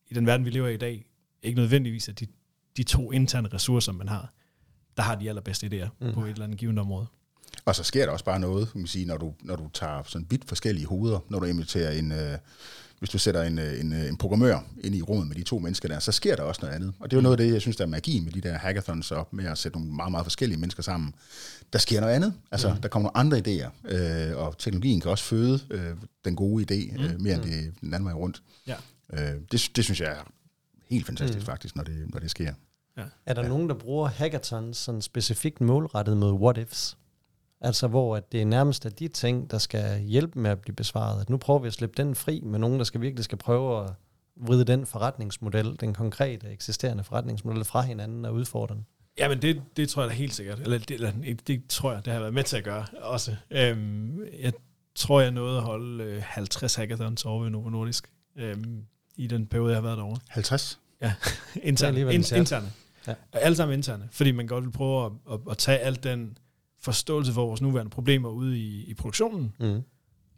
i den verden, vi lever i i dag, ikke nødvendigvis, at de, de to interne ressourcer, man har, der har de allerbedste idéer mm. på et eller andet givet område. Og så sker der også bare noget, kan man sige, når du, når du tager sådan bit forskellige hoveder, når du inviterer en, øh, hvis du sætter en, øh, en, øh, en programmør ind i rummet med de to mennesker der, så sker der også noget andet. Og det er jo noget af det, jeg synes, der er magi med de der hackathons op, med at sætte nogle meget, meget forskellige mennesker sammen. Der sker noget andet. Altså, mm. der kommer nogle andre idéer, øh, og teknologien kan også føde øh, den gode idé, øh, mm. mere end mm. det den anden vej rundt. Ja. Øh, det, det synes jeg er helt fantastisk mm. faktisk, når det, når det sker. Ja. Er der ja. nogen, der bruger hackathons sådan specifikt målrettet mod what-ifs? Altså hvor at det er nærmest er de ting, der skal hjælpe med at blive besvaret. At nu prøver vi at slippe den fri med nogen, der skal virkelig skal prøve at vride den forretningsmodel, den konkrete eksisterende forretningsmodel fra hinanden og udfordre den. Ja, men det, det tror jeg da helt sikkert. Eller det, eller det tror jeg, det har været med til at gøre også. Øhm, jeg tror, jeg nåede at holde 50 øh, hackathons over ved Novo Nordisk øhm, i den periode, jeg har været derovre. 50? Ja, interne. In, interne. Ja. Alle sammen interne, fordi man godt vil prøve at, at, at tage alt den forståelse for vores nuværende problemer ude i, i produktionen, mm.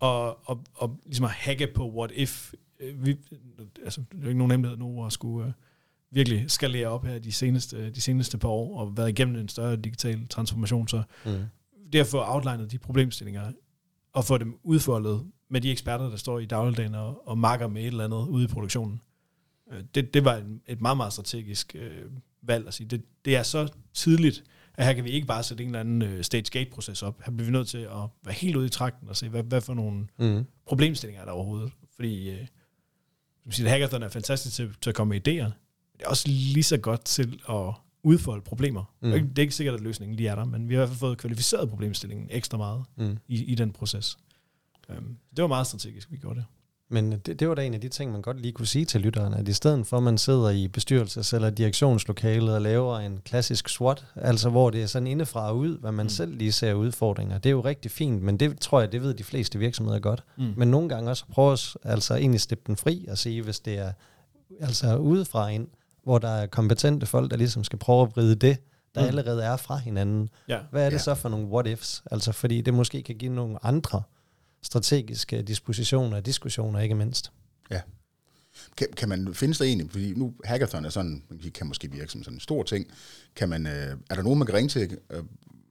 og, og, og ligesom at hacke på what if. Øh, vi, altså, det er ikke nogen nemlighed nu at skulle uh, virkelig skalere op her de seneste, de seneste par år, og været igennem en større digital transformation, så mm. få outlinet de problemstillinger, og få dem udfoldet med de eksperter, der står i dagligdagen og, og makker med et eller andet ude i produktionen, øh, det, det var en, et meget, meget strategisk øh, valg at sige. Det, det er så tidligt, at her kan vi ikke bare sætte en eller anden øh, stage-gate-proces op. Her bliver vi nødt til at være helt ude i trakten og se, hvad, hvad for nogle mm. problemstillinger er der overhovedet. Fordi øh, sige, at hackathon er fantastisk til, til at komme med idéer. Det er også lige så godt til at udfolde problemer. Mm. Det, er ikke, det er ikke sikkert, at løsningen lige er der, men vi har i hvert fald fået kvalificeret problemstillingen ekstra meget mm. i, i den proces. Um, det var meget strategisk, vi gjorde det. Men det, det var da en af de ting, man godt lige kunne sige til lytterne, at i stedet for, at man sidder i bestyrelses- eller direktionslokalet og laver en klassisk SWOT, altså hvor det er sådan indefra og ud, hvad man mm. selv lige ser udfordringer, det er jo rigtig fint, men det tror jeg, det ved de fleste virksomheder godt. Mm. Men nogle gange også prøve at altså egentlig slippe den fri og sige, hvis det er altså udefra ind, hvor der er kompetente folk, der ligesom skal prøve at vride det, der mm. allerede er fra hinanden. Ja. Hvad er det ja. så for nogle what-ifs? Altså fordi det måske kan give nogle andre strategiske dispositioner og diskussioner, ikke mindst. Ja. Kan, kan man finde sig egentlig, fordi nu hackathon er sådan, man kan måske virke som sådan en stor ting, kan man, øh, er der nogen, man kan ringe til øh,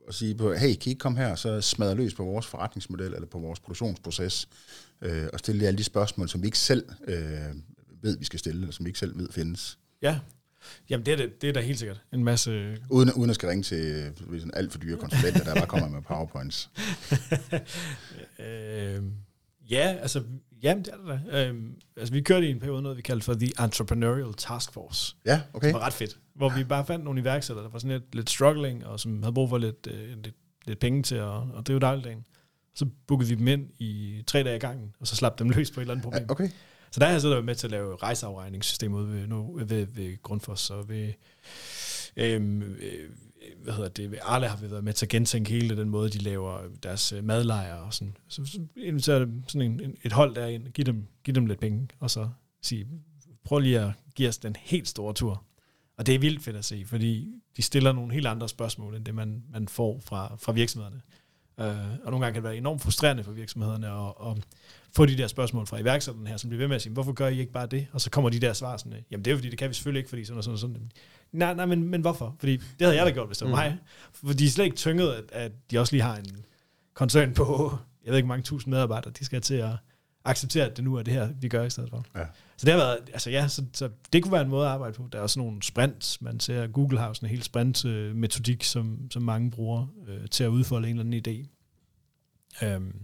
og sige, på, hey, kan I komme her, så smadre løs på vores forretningsmodel eller på vores produktionsproces, øh, og stille alle de spørgsmål, som vi ikke selv øh, ved, vi skal stille, eller som vi ikke selv ved findes. Ja, Jamen, det er, det, det er da helt sikkert en masse... Uden, uden at skal ringe til sådan alt for dyre konsulenter, der bare kommer med powerpoints. øh, ja, altså, jamen, det er det da. Øh, altså, vi kørte i en periode noget, vi kaldte for The Entrepreneurial Task Force. Ja, okay. Det var ret fedt. Hvor vi bare fandt nogle iværksættere, der var sådan lidt, lidt struggling, og som havde brug for lidt, øh, lidt, lidt penge til at, at drive dagligdagen. Så bookede vi dem ind i tre dage i gangen, og så slap dem løs på et eller andet problem. Okay. Så der har jeg siddet med til at lave rejseafregningssystem ude ved, nu, ved, ved Grundfos og ved, øhm, øh, hvad hedder det, ved Arle har vi været med til at gentænke hele den måde, de laver deres øh, madlejre og sådan. Så, så inviterer sådan en, et hold derind, giv dem, giv dem lidt penge, og så sige, prøv lige at give os den helt store tur. Og det er vildt fedt at se, fordi de stiller nogle helt andre spørgsmål, end det man, man får fra, fra virksomhederne. Uh, og nogle gange kan det være enormt frustrerende for virksomhederne at, at få de der spørgsmål fra iværksætterne her, som bliver ved med at sige, hvorfor gør I ikke bare det? Og så kommer de der svar sådan, jamen det er fordi, det kan vi selvfølgelig ikke, fordi sådan og sådan og sådan. Nej, nej, men, men hvorfor? Fordi det havde jeg da gjort, hvis det var mm. mig. For de er slet ikke tynget, at, at de også lige har en koncern på, jeg ved ikke, mange tusind medarbejdere, de skal til at acceptere, at det nu er det her, vi gør i stedet for. Ja. Så det har været, altså ja, så, så det kunne være en måde at arbejde på. Der er også nogle sprints, man ser, Google har sådan en helt sprint-metodik, som, som mange bruger øh, til at udfolde en eller anden idé. Øhm,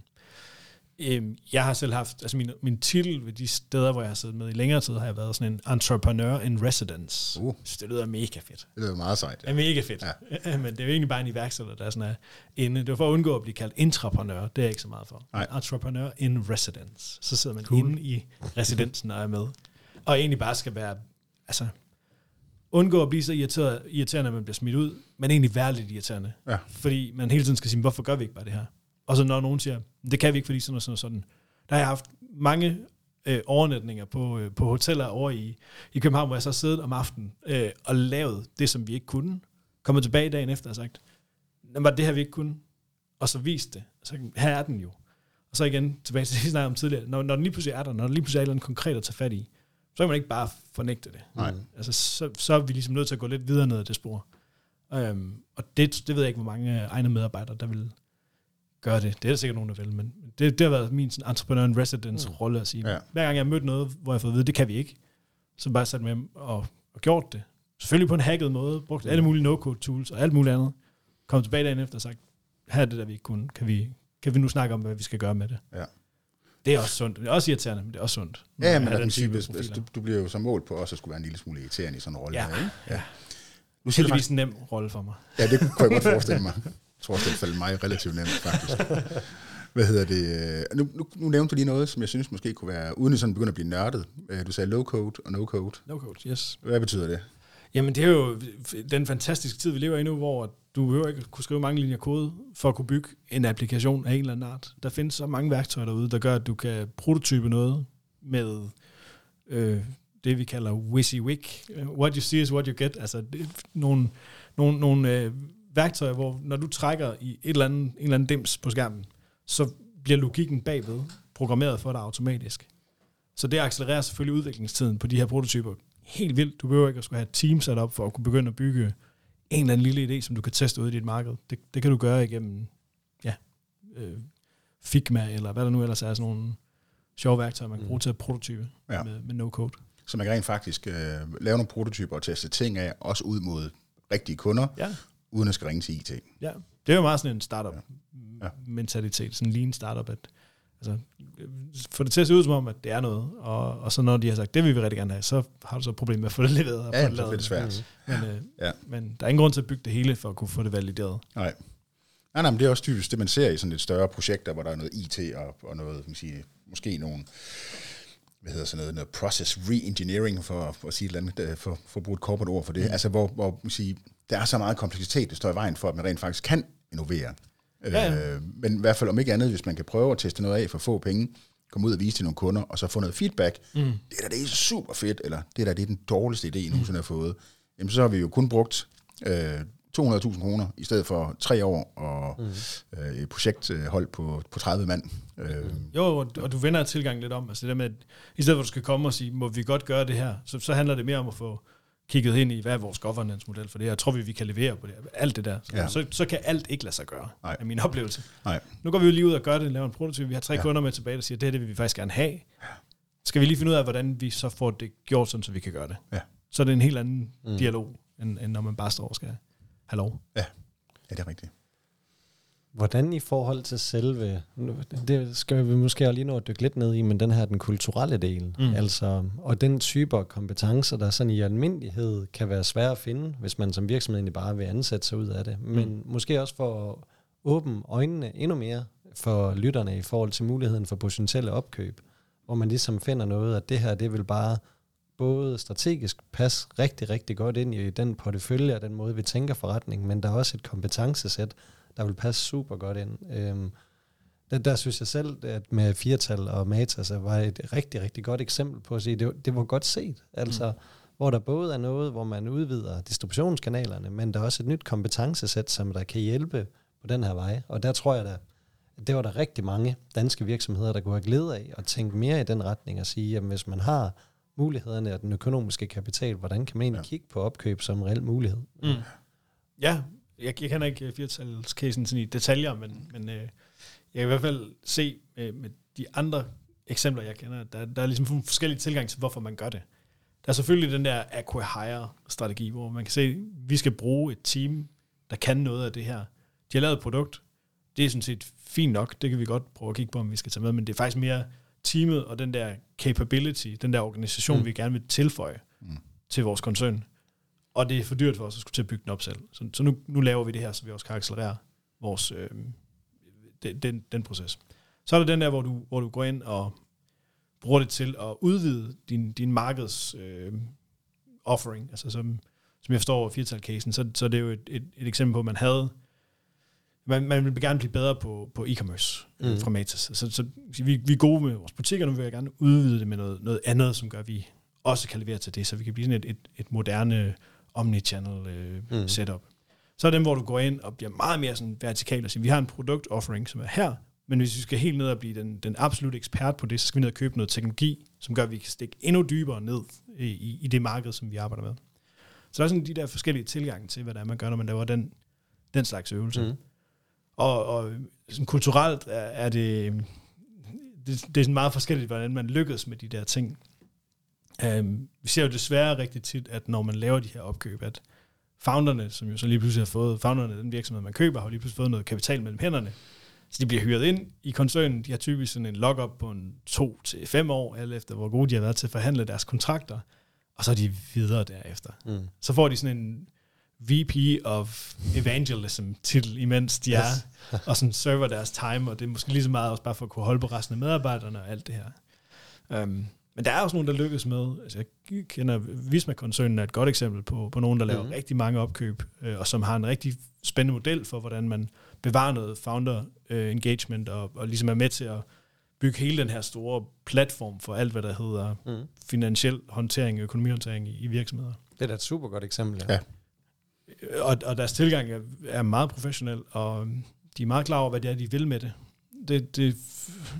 Øhm, jeg har selv haft, altså min, min titel ved de steder, hvor jeg har siddet med i længere tid, har jeg været sådan en entrepreneur in residence. Uh. Så det lyder mega fedt. Det lyder meget sejt. Ja. Det er mega fedt. Ja. Men det er jo egentlig bare en iværksætter, der er sådan er inde. Det var for at undgå at blive kaldt intrapreneur. Det er jeg ikke så meget for. Nej. Entrepreneur in residence. Så sidder man cool. inde i residensen og er med. Og egentlig bare skal være, altså, undgå at blive så irriteret, irriterende, at man bliver smidt ud, men egentlig være lidt irriterende. Ja. Fordi man hele tiden skal sige, hvorfor gør vi ikke bare det her? Og så når nogen siger, det kan vi ikke, fordi sådan og sådan og sådan. Der har jeg haft mange øh, overnatninger på, øh, på hoteller over i, i København, hvor jeg så siddet om aftenen øh, og lavet det, som vi ikke kunne. Kommet tilbage dagen efter og sagt, var det her, vi ikke kunne. Og så vist det. Så her er den jo. Og så igen tilbage til det, snakkede om tidligere. Når, når den lige pludselig er der, når der lige pludselig er noget konkret at tage fat i, så kan man ikke bare fornægte det. Nej. Altså, så, så er vi ligesom nødt til at gå lidt videre ned ad det spor. Øhm, og det, det ved jeg ikke, hvor mange egne medarbejdere, der vil gøre det. Det er der sikkert nogen, der vil, men det, det har været min sådan, entrepreneur in residence mm. rolle at sige. Ja. Hver gang jeg har mødt noget, hvor jeg har fået at vide, det kan vi ikke, så bare sat med og, og gjort det. Selvfølgelig på en hacket måde, brugt alle mulige no-code tools og alt muligt andet. Kom tilbage dagen efter og sagt, her er det, der vi ikke kunne. Kan vi, kan vi nu snakke om, hvad vi skal gøre med det? Ja. Det er også sundt. Det er også irriterende, men det er også sundt. Ja, men den type, altså, du, du bliver jo så målt på også at skulle være en lille smule irriterende i sådan en rolle. Ja. Her, ikke? ja. Nu siger det faktisk en nem rolle for mig. Ja, det kunne jeg godt forestille mig. Tror også, det faldt mig relativt nemt, faktisk. Hvad hedder det? Nu, nu, nu nævnte du lige noget, som jeg synes måske kunne være, uden at sådan begynde at blive nørdet. Øh, du sagde low code og no code. No code, yes. Hvad betyder det? Jamen, det er jo den fantastiske tid, vi lever i nu, hvor du behøver ikke kunne skrive mange linjer kode for at kunne bygge en applikation af en eller anden art. Der findes så mange værktøjer derude, der gør, at du kan prototype noget med øh, det, vi kalder WYSIWYG. What you see is what you get. Altså det, nogle, nogle, nogle øh, værktøjer, hvor når du trækker i et eller andet, en eller anden dims på skærmen, så bliver logikken bagved programmeret for dig automatisk. Så det accelererer selvfølgelig udviklingstiden på de her prototyper helt vildt. Du behøver ikke at skulle have et team sat op for at kunne begynde at bygge en eller anden lille idé, som du kan teste ud i dit marked. Det, det kan du gøre igennem ja, øh, Figma, eller hvad der nu ellers er, sådan nogle sjove værktøjer, man kan bruge mm. til at prototype ja. med, med no-code. Så man kan rent faktisk øh, lave nogle prototyper og teste ting af, også ud mod rigtige kunder, ja uden at skal ringe til IT. Ja, det er jo meget sådan en startup-mentalitet, sådan en lean startup, at, Altså, få det til at se ud som om, at det er noget, og, og så når de har sagt, det vil vi rigtig gerne have, så har du så et problem med at få det leveret. Og Ja, få det lavet. det svært. Men, øh, Ja. men der er ingen grund til at bygge det hele, for at kunne få det valideret. Nej. Nej, nej, men det er også typisk det, man ser i sådan et større projekter, hvor der er noget IT og, og noget, kan man sige, måske nogle, hvad hedder sådan noget, noget process re-engineering, for, for at sige et eller andet, øh, for, for at bruge et corporate ord for det, mm. altså hvor, hvor man kan sige, der er så meget kompleksitet, der står i vejen for, at man rent faktisk kan innovere. Ja, ja. Øh, men i hvert fald om ikke andet, hvis man kan prøve at teste noget af for få penge, komme ud og vise til nogle kunder, og så få noget feedback, mm. det er da det er super fedt, eller det er da det er den dårligste idé, I nogensinde har fået, jamen så har vi jo kun brugt øh, 200.000 kroner, i stedet for tre år og mm. øh, et projekthold på, på 30 mand. Øh, Jo, og, og du vender tilgangen lidt om. Altså det der med, at i stedet for at du skal komme og sige, må vi godt gøre det her, så, så handler det mere om at få kigget ind i, hvad er vores governance-model for det her. Tror vi, vi kan levere på det. Alt det der. Så, Ja. så, så kan alt ikke lade sig gøre, Nej. er min oplevelse. nej, Nu går vi jo lige ud og gør det, laver en prototype. Vi har tre Ja. ja. kunder med tilbage, der siger, det her det vil vi faktisk gerne have. Skal vi lige finde ud af, hvordan vi så får det gjort, sådan, så vi kan gøre det. Ja. Så er det en helt anden mm. dialog, end, end når man bare står og skal have lov. ja, det er rigtigt. Hvordan i forhold til selve, det skal vi måske også lige nå at dykke lidt ned i, men den her den kulturelle del, Mm. altså, og den type af kompetencer, der sådan i almindelighed kan være svære at finde, hvis man som virksomhed egentlig bare vil ansætte sig ud af det, men mm. måske også for at åbne øjnene endnu mere for lytterne i forhold til muligheden for potentielle opkøb, hvor man ligesom finder noget, at det her, det vil bare både strategisk passe rigtig, rigtig godt ind i den portefølje og den måde, vi tænker forretning, men der er også et kompetencesæt, der vil passe super godt ind. Øhm, der, der synes jeg selv, at med firtal og Matas var et rigtig, rigtig godt eksempel på at sige, det, var- det var godt set. Altså, mm. hvor der både er noget, hvor man udvider distributionskanalerne, men der er også et nyt kompetencesæt, som der kan hjælpe på den her vej. Og der tror jeg da, at det var der rigtig mange danske virksomheder, der kunne have glæde af at tænke mere i den retning og sige, at hvis man har mulighederne og den økonomiske kapital, hvordan kan man egentlig ja. kigge på opkøb som en reel mulighed? Mm. Ja, jeg, jeg kender ikke firtalscasen sådan i detaljer, men, men øh, jeg kan i hvert fald se med, med de andre eksempler, jeg kender, der, der er ligesom forskellige tilgang til, hvorfor man gør det. Der er selvfølgelig den der acquire-strategi, hvor man kan se, at vi skal bruge et team, der kan noget af det her. De har lavet et produkt, det er sådan set fint nok, det kan vi godt prøve at kigge på, om vi skal tage med, men det er faktisk mere teamet og den der capability, den der organisation. Mm. vi gerne vil tilføje Mm. til vores koncern. Og det er for dyrt for os at skulle til at bygge den op selv. Så, så nu, nu laver vi det her, så vi også kan accelerere vores, øh, den, den, den proces. Så er der den der, hvor du, hvor du går ind og bruger det til at udvide din, din markeds øh, offering. Altså som, som jeg forstår firtal-casen, så, så er det jo et, et, et eksempel på, at man havde man, man vil gerne blive bedre på, på e-commerce mm. Mm. fra Matas. Så, så vi, vi er gode med vores butikker, nu vil jeg gerne udvide det med noget, noget andet, som gør, at vi også kan levere til det, så vi kan blive sådan et, et, et moderne omnichannel øh, mm. Setup. Så er dem, hvor du går ind og bliver meget mere sådan vertikal og siger, vi har en produkt offering, som er her, men hvis vi skal helt ned og blive den, den absolut ekspert på det, så skal vi ned og købe noget teknologi, som gør, at vi kan stikke endnu dybere ned i, i, i det marked, som vi arbejder med. Så der er sådan de der forskellige tilgange til, hvad det er, man gør, når man laver den, den slags øvelse. Mm. Og, og sådan kulturelt er, er det, det, det er sådan meget forskelligt, hvordan man lykkes med de der ting. Um, vi ser jo desværre rigtig tit, at når man laver de her opkøb, at founderne, som jo så lige pludselig har fået, founderne af den virksomhed, man køber, har jo lige pludselig fået noget kapital mellem hænderne. Så de bliver hyret ind i koncernen. De har typisk sådan en lock-up på en to til fem år, alt efter hvor gode de har været til at forhandle deres kontrakter. Og så er de videre derefter. Mm. Så får de sådan en VP of Evangelism titel, imens de er, og sådan server deres time, og det er måske lige så meget også bare for at kunne holde på resten af medarbejderne og alt det her. Um, men der er også nogen, der lykkes med, altså jeg kender Visma-koncernen er et godt eksempel på, på nogen, der laver mm. rigtig mange opkøb, øh, og som har en rigtig spændende model for, hvordan man bevarer noget founder øh, engagement, og, og ligesom er med til at bygge hele den her store platform for alt, hvad der hedder Mm. finansiel håndtering, økonomihåndtering i, i virksomheder. Det er da et super godt eksempel. Ja. Og, og deres tilgang er, er meget professionel, og de er meget klar over, hvad det er, de vil med det. Det, det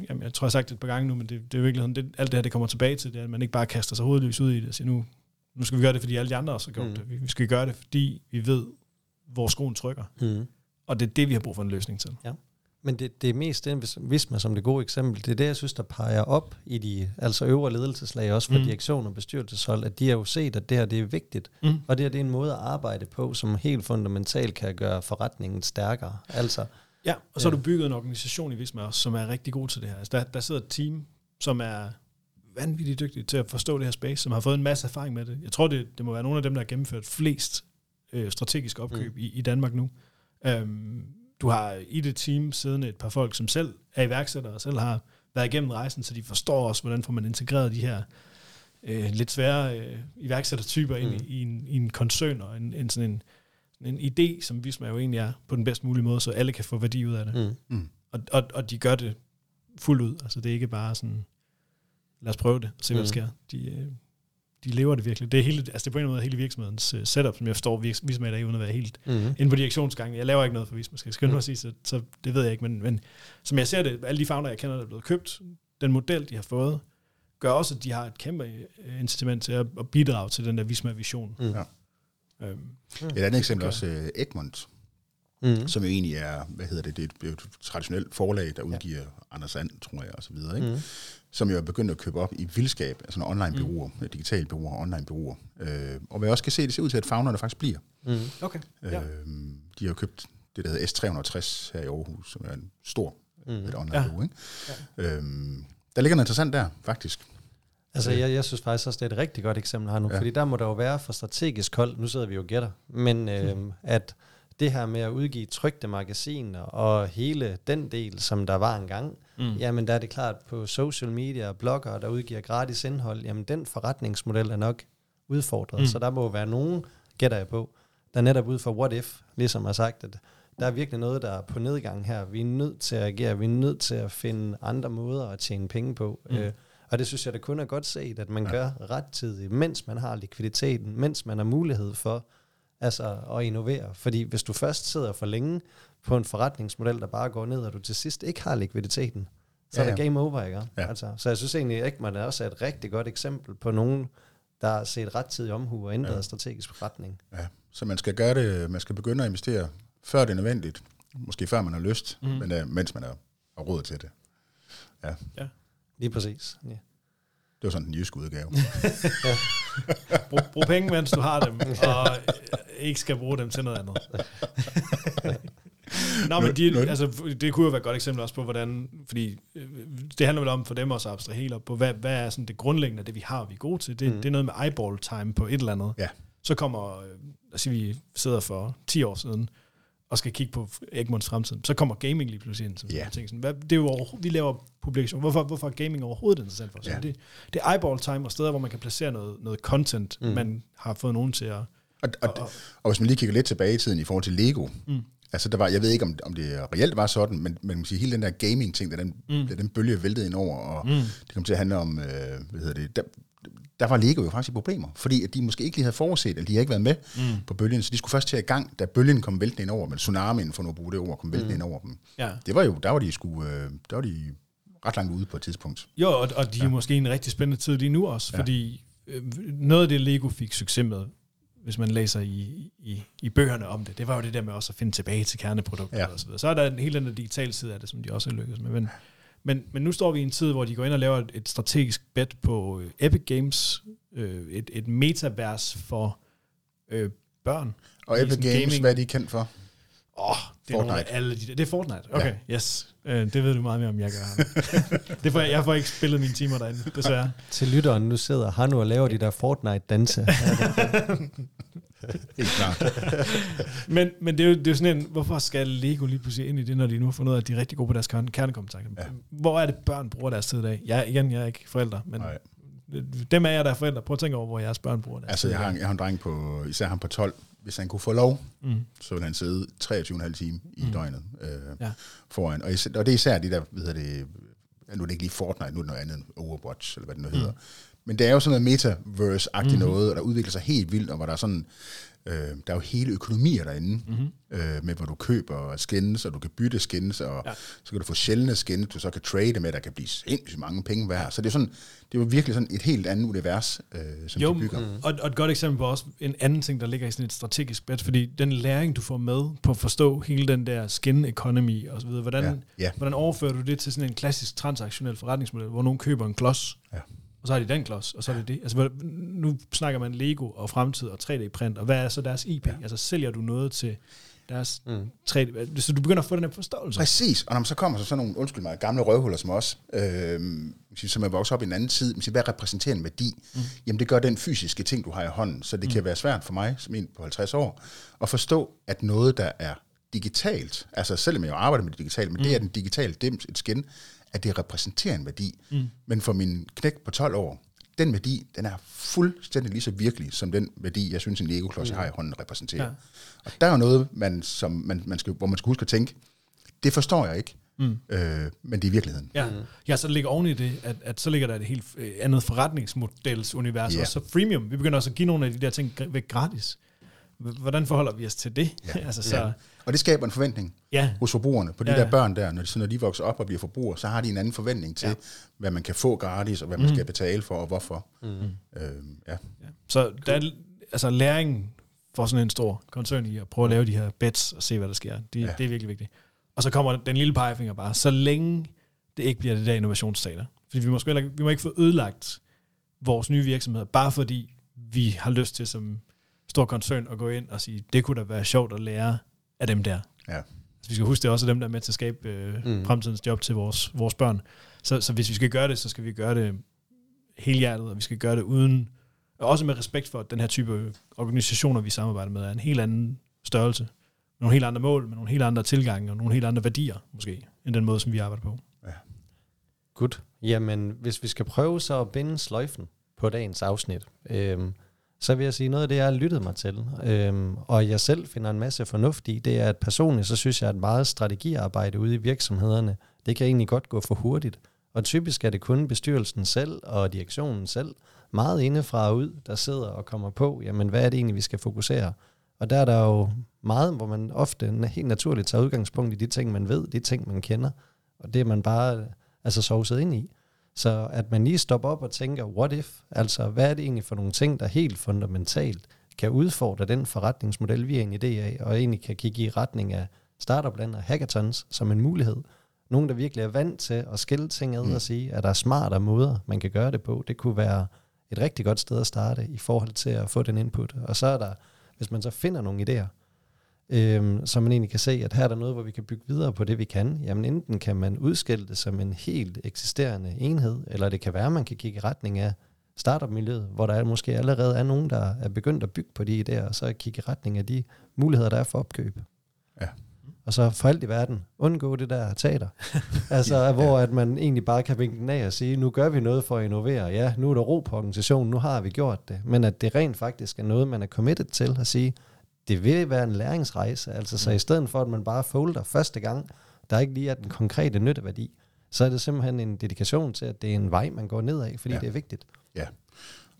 jamen, jeg tror, jeg har sagt det et par gange nu, men det, det er jo virkelig det, alt det her, det kommer tilbage til, det er, at man ikke bare kaster sig hovedløs ud i det og siger, nu, nu skal vi gøre det, fordi alle de andre også har gjort Mm. det. Vi, vi skal gøre det, fordi vi ved, hvor skoen trykker. Mm. Og det er det, vi har brug for en løsning til. Men det, det er mest den, hvis, man som det gode eksempel, det er det, jeg synes, der peger op i de altså øvre ledelseslag, også for mm. direktion og bestyrelseshold, at de har jo set, at det her det er vigtigt, Mm. og det her det er en måde at arbejde på, som helt fundamentalt kan gøre forretningen stærkere. Altså, Ja, og så Ja. har du bygget en organisation i Visma også, som er rigtig god til det her. Altså, der, der sidder et team, som er vanvittigt dygtige til at forstå det her space, som har fået en masse erfaring med det. Jeg tror, det, det må være nogle af dem, der har gennemført flest øh, strategiske opkøb mm. i, i Danmark nu. Øhm, du har i det team siddende et par folk, som selv er iværksættere og selv har været igennem rejsen, så de forstår også, hvordan får man integreret de her øh, lidt svære øh, iværksættertyper ind Mm. i, i, en, i en koncern og en, en sådan en, en idé, som Visma jo egentlig er på den bedst mulige måde, så alle kan få værdi ud af det. Mm. Mm. Og, og, og de gør det fuldt ud. Altså det er ikke bare sådan, lad os prøve det, og se hvad der Mm. sker. De, øh, de lever det virkelig. Det er, hele, altså det er på en måde hele virksomhedens uh, setup, som jeg forstår virks- Visma i dag, uden at være helt Mm. inde på direktionsgangen. Jeg laver ikke noget for Visma, skal jeg skynde mig at sige, så, så det ved jeg ikke. Men, men som jeg ser det, alle de founder, jeg kender, der er blevet købt, den model, de har fået, gør også, at de har et kæmpe øh, incitament til at, at bidrage til den der Visma-vision. Mm. Ja. Øhm, Et andet eksempel også uh, Egmont, Mm. som jo egentlig er, hvad hedder det, det er et traditionelt forlag, der udgiver ja. Anders And, tror jeg, og så videre, ikke? Mm. som jo er begyndt at købe op i vildskab, altså nogle online bureauer, mm. digitale bureauer, online bureauer. Øh, og hvad jeg også kan se, det ser ud til, at founderne faktisk bliver. Mm. okay. Ja. Ja. Øh, de har jo købt det, der hedder S360 her i Aarhus, som er en stor Mm. et online Ja. bureau. Ikke? Ja. Øhm, der ligger noget interessant der, faktisk. Altså, jeg, jeg synes faktisk også, det er et rigtig godt eksempel her nu, Ja. fordi der må der jo være for strategisk hold, nu sidder vi jo gætter, men øh, at det her med at udgive trygte magasiner og hele den del, som der var engang, Mm. jamen der er det klart på social media og blogger, der udgiver gratis indhold, jamen den forretningsmodel er nok udfordret, Mm. så der må være nogen, gætter jeg på, der netop ud for what if, ligesom har sagt, at der er virkelig noget, der er på nedgang her. Vi er nødt til at agere, vi er nødt til at finde andre måder at tjene penge på. Mm. Øh, og det synes jeg da kun er godt set, at man Ja. ja. gør rettidigt, mens man har likviditeten, mens man har mulighed for altså, at innovere. Fordi hvis du først sidder for længe på en forretningsmodel, der bare går ned, og du til sidst ikke har likviditeten, så Ja, er det ja. game over, ikke? Ja. Altså, så jeg synes egentlig, at man er også et rigtig godt eksempel på nogen, der har set rettidig omhu og ændret Ja. ja. strategisk retning. Ja. Så man skal gøre det, man skal begynde at investere, før det er nødvendigt. Måske før man har lyst, mm. men uh, mens man har, har råd til det. Lige præcis. Ja. Det var sådan den jyske udgave. Brug, brug penge, mens du har dem, og øh, ikke skal bruge dem til noget andet. Nå, men de, altså, det kunne jo være et godt eksempel også på, hvordan, fordi øh, det handler vel om for dem også at abstrahere helt op på, hvad, hvad er sådan det grundlæggende af det, vi har, vi er gode til. Det, mm. Mm. det er noget med eyeball time på et eller andet. Ja. Så kommer, øh, lad os sige, vi sidder for 10 år siden, og skal kigge på Egmonts fremtid, så kommer gaming lige pludselig ind. Ja. yeah. ting. Sådan, hvad, det er jo vi laver publikation. Hvorfor, hvorfor er gaming overhovedet interessant for os? Yeah. Det, det er eyeball time og steder, hvor man kan placere noget, noget content, mm. Man har fået nogen til at... Og, og, Og- og, hvis man lige kigger lidt tilbage i tiden i forhold til Lego, Mm. altså der var, jeg ved ikke, om, om det reelt var sådan, men, men man sige, hele den der gaming-ting, der den, Mm. mm. den bølge væltede ind over, og Mm. det kom til at handle om, øh, hvad hedder det, der, der var Lego jo faktisk i problemer, fordi at de måske ikke lige havde forudset, eller de havde ikke været med Mm. på bølgen, så de skulle først til at i gang, da bølgen kom væltende ind over, men tsunamien, for nu at bruge det ord, kom væltende mm. ind over dem. Ja. Det var jo, der var de sgu, øh, der var de ret langt ude på et tidspunkt. Jo, og, og de er Ja. måske i en rigtig spændende tid lige nu også, Ja. fordi øh, noget af det, Lego fik succes med, hvis man læser i, i, i bøgerne om det, det var jo det der med også at finde tilbage til kerneprodukter Ja. og så videre. Så er der en helt anden digital side af det, som de også har lykkes med. Men, men, men nu står vi i en tid, hvor de går ind og laver et, et strategisk bet på øh, Epic Games, øh, et, et metavers for øh, børn. Og Epic Games, gaming. hvad er de kendt for? Åh, oh, det er Fortnite. alle de der. Det er Fortnite. Okay, ja. yes. Øh, det ved du meget mere om, jeg gør. det får jeg, jeg får ikke spillet mine timer derinde, desværre. Til lytteren, nu sidder han og laver de der Fortnite-danse. Helt klart. Men, men det, er jo, det er jo sådan en, hvorfor skal Lego lige pludselig ind i det, når de nu har fundet ud af, at de er rigtig gode på deres kerne- kernekompetencer? Ja. Hvor er det, børn bruger deres tid i dag? Jeg, igen, jeg er ikke forældre, men Nej. dem af jer, der er forældre, prøv at tænke over, hvor jeres børn bruger deres Altså, tid. jeg har, en- jeg har en dreng på, især ham på 12. Hvis han kunne få lov, Mm. så ville han sidde 23,5 timer i Mm. døgnet øh, Ja. foran. Og, især, og det er især de der, hvad hedder det, nu er det ikke lige Fortnite, nu er det noget andet Overwatch, eller hvad det nu hedder. Men det er jo sådan noget metaverse-agtigt Mhm. noget, og der udvikler sig helt vildt, og hvor der er sådan, øh, der er jo hele økonomier derinde, Mm-hmm. øh, med hvor du køber skins, og du kan bytte skins, og ja. Så kan du få sjældne skins, du så kan trade med, der kan blive sindssygt mange penge værd. Så det er, sådan, det er jo virkelig sådan et helt andet univers, øh, som Jo, de bygger. mm. og, og et godt eksempel på også en anden ting, der ligger i sådan et strategisk bet, fordi den læring, du får med på at forstå hele den der skin economy og så videre, hvordan, ja. ja. hvordan overfører du det til sådan en klassisk transaktionel forretningsmodel, hvor nogen køber en klods, Ja. Og så har de den klods, og så er det det. Altså, nu snakker man Lego og fremtid og 3D-print, og hvad er så deres IP? Ja. Altså, sælger du noget til deres mm. 3D. Så du begynder at få den her forståelse. Præcis, og når man så kommer så sådan nogle, undskyld mig, gamle røvhuller som os, øh, som er vokset op i en anden tid, hvad repræsenterer en værdi? Mm. Jamen det gør den fysiske ting, du har i hånden, så det mm. kan være svært for mig, som en på 50 år, at forstå, at noget, der er digitalt, altså selvom jeg jo arbejder med det digitale, men mm. det er den digitale dims, et skin, at det repræsenterer en værdi. Mm. Men for min knæk på 12 år, den værdi, den er fuldstændig lige så virkelig, som den værdi, jeg synes, en Lego-klods, jeg har i hånden, repræsenterer. Ja. Og der er jo noget, man, som man, man skal, hvor man skal huske at tænke, det forstår jeg ikke, mm. øh, men det er virkeligheden. Ja. Mm. ja, så ligger oven i det, at, at så ligger der et helt øh, andet forretningsmodelsunivers, yeah. og så freemium. Vi begynder også at give nogle af de der ting væk gratis. Hvordan forholder vi os til det? Ja. altså, så, ja. Og det skaber en forventning ja. hos forbrugerne. På de ja. der børn der, når de, så når de vokser op og bliver forbrugere, så har de en anden forventning til, ja. hvad man kan få gratis, og hvad man mm. skal betale for, og hvorfor. Mm. Øhm, ja. ja. Så der er, altså læringen for sådan en stor koncern i at prøve at lave de her bets og se, hvad der sker. Det, ja. det er virkelig vigtigt. Og så kommer den lille pegefinger bare, så længe det ikke bliver det der innovationsstater. Fordi vi må, ikke, vi må ikke få ødelagt vores nye virksomheder, bare fordi vi har lyst til som stor koncern at gå ind og sige, det kunne da være sjovt at lære af dem der. Ja. Altså, vi skal huske, det er også dem, der er med til at skabe øh, mm. fremtidens job til vores, vores børn. Så, så hvis vi skal gøre det, så skal vi gøre det helhjertet, og vi skal gøre det uden, og også med respekt for, at den her type organisationer, vi samarbejder med, er en helt anden størrelse, med nogle helt andre mål, med nogle helt andre tilgange, og nogle helt andre værdier, måske, end den måde, som vi arbejder på. Ja. Godt. Jamen, hvis vi skal prøve så at binde sløjfen på dagens afsnit, øh, så vil jeg sige, noget af det, jeg har lyttet mig til, øhm, og jeg selv finder en masse fornuft i, det er, at personligt, så synes jeg, at meget strategiarbejde ude i virksomhederne, det kan egentlig godt gå for hurtigt. Og typisk er det kun bestyrelsen selv og direktionen selv, meget indefra og ud, der sidder og kommer på, jamen hvad er det egentlig, vi skal fokusere? Og der er der jo meget, hvor man ofte helt naturligt tager udgangspunkt i de ting, man ved, de ting, man kender, og det er man bare altså sovset ind i. Så at man lige stopper op og tænker, what if? Altså, hvad er det egentlig for nogle ting, der helt fundamentalt kan udfordre den forretningsmodel, vi er en idé af, og egentlig kan kigge i retning af startup og hackathons som en mulighed. Nogen, der virkelig er vant til at skille ting ad mm. og sige, at der er smartere måder, man kan gøre det på. Det kunne være et rigtig godt sted at starte i forhold til at få den input. Og så er der, hvis man så finder nogle idéer, øhm, så man egentlig kan se, at her er der noget, hvor vi kan bygge videre på det, vi kan. Jamen enten kan man udskille det som en helt eksisterende enhed, eller det kan være, at man kan kigge i retning af startup-miljøet, hvor der måske allerede er nogen, der er begyndt at bygge på de idéer, og så kigge i retning af de muligheder, der er for opkøb. Ja. Og så for alt i verden, undgå det der teater. altså, ja, hvor at man egentlig bare kan vinke den af og sige, nu gør vi noget for at innovere. Ja, nu er der ro på organisationen, nu har vi gjort det. Men at det rent faktisk er noget, man er committed til at sige, det vil være en læringsrejse. Altså, så i stedet for, at man bare folder første gang, der ikke lige er den konkrete nytteværdi, så er det simpelthen en dedikation til, at det er en vej, man går ned af, fordi ja. det er vigtigt. Ja.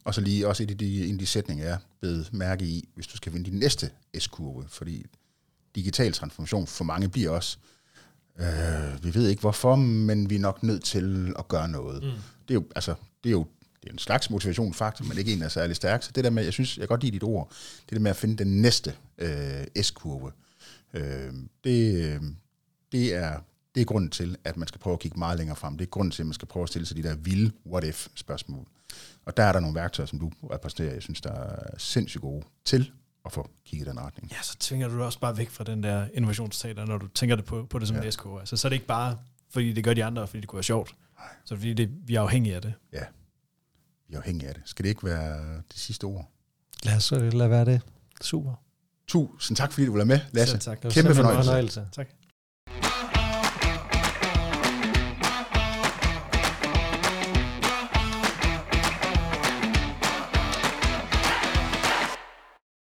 Og så lige også et af de, en af de sætninger, jeg blev mærke i, hvis du skal finde din næste S-kurve, fordi digital transformation for mange bliver også, øh, vi ved ikke hvorfor, men vi er nok nødt til at gøre noget. Mm. Det er jo, altså, det er jo det er en slags motivationsfaktor, men ikke en, der er særlig stærk. Så det der med, jeg synes, jeg kan godt lide dit ord, det der med at finde den næste øh, S-kurve, øh, det, det, er, det er grunden til, at man skal prøve at kigge meget længere frem. Det er grunden til, at man skal prøve at stille sig de der vilde what-if-spørgsmål. Og der er der nogle værktøjer, som du repræsenterer, jeg synes, der er sindssygt gode til at få kigget den retning. Ja, så tvinger du også bare væk fra den der innovationsteater, når du tænker det på, på det som ja. en SK. Altså, så er det ikke bare, fordi det gør de andre, fordi det kunne være sjovt. Nej. Så fordi det, vi er afhængige af det. Ja, vi er afhængige af det. Skal det ikke være det sidste ord? Lad os lade være det. Super. Tusind tak, fordi du var med, Lasse. Selv tak. Kæmpe fornøjelse. fornøjelse. Tak.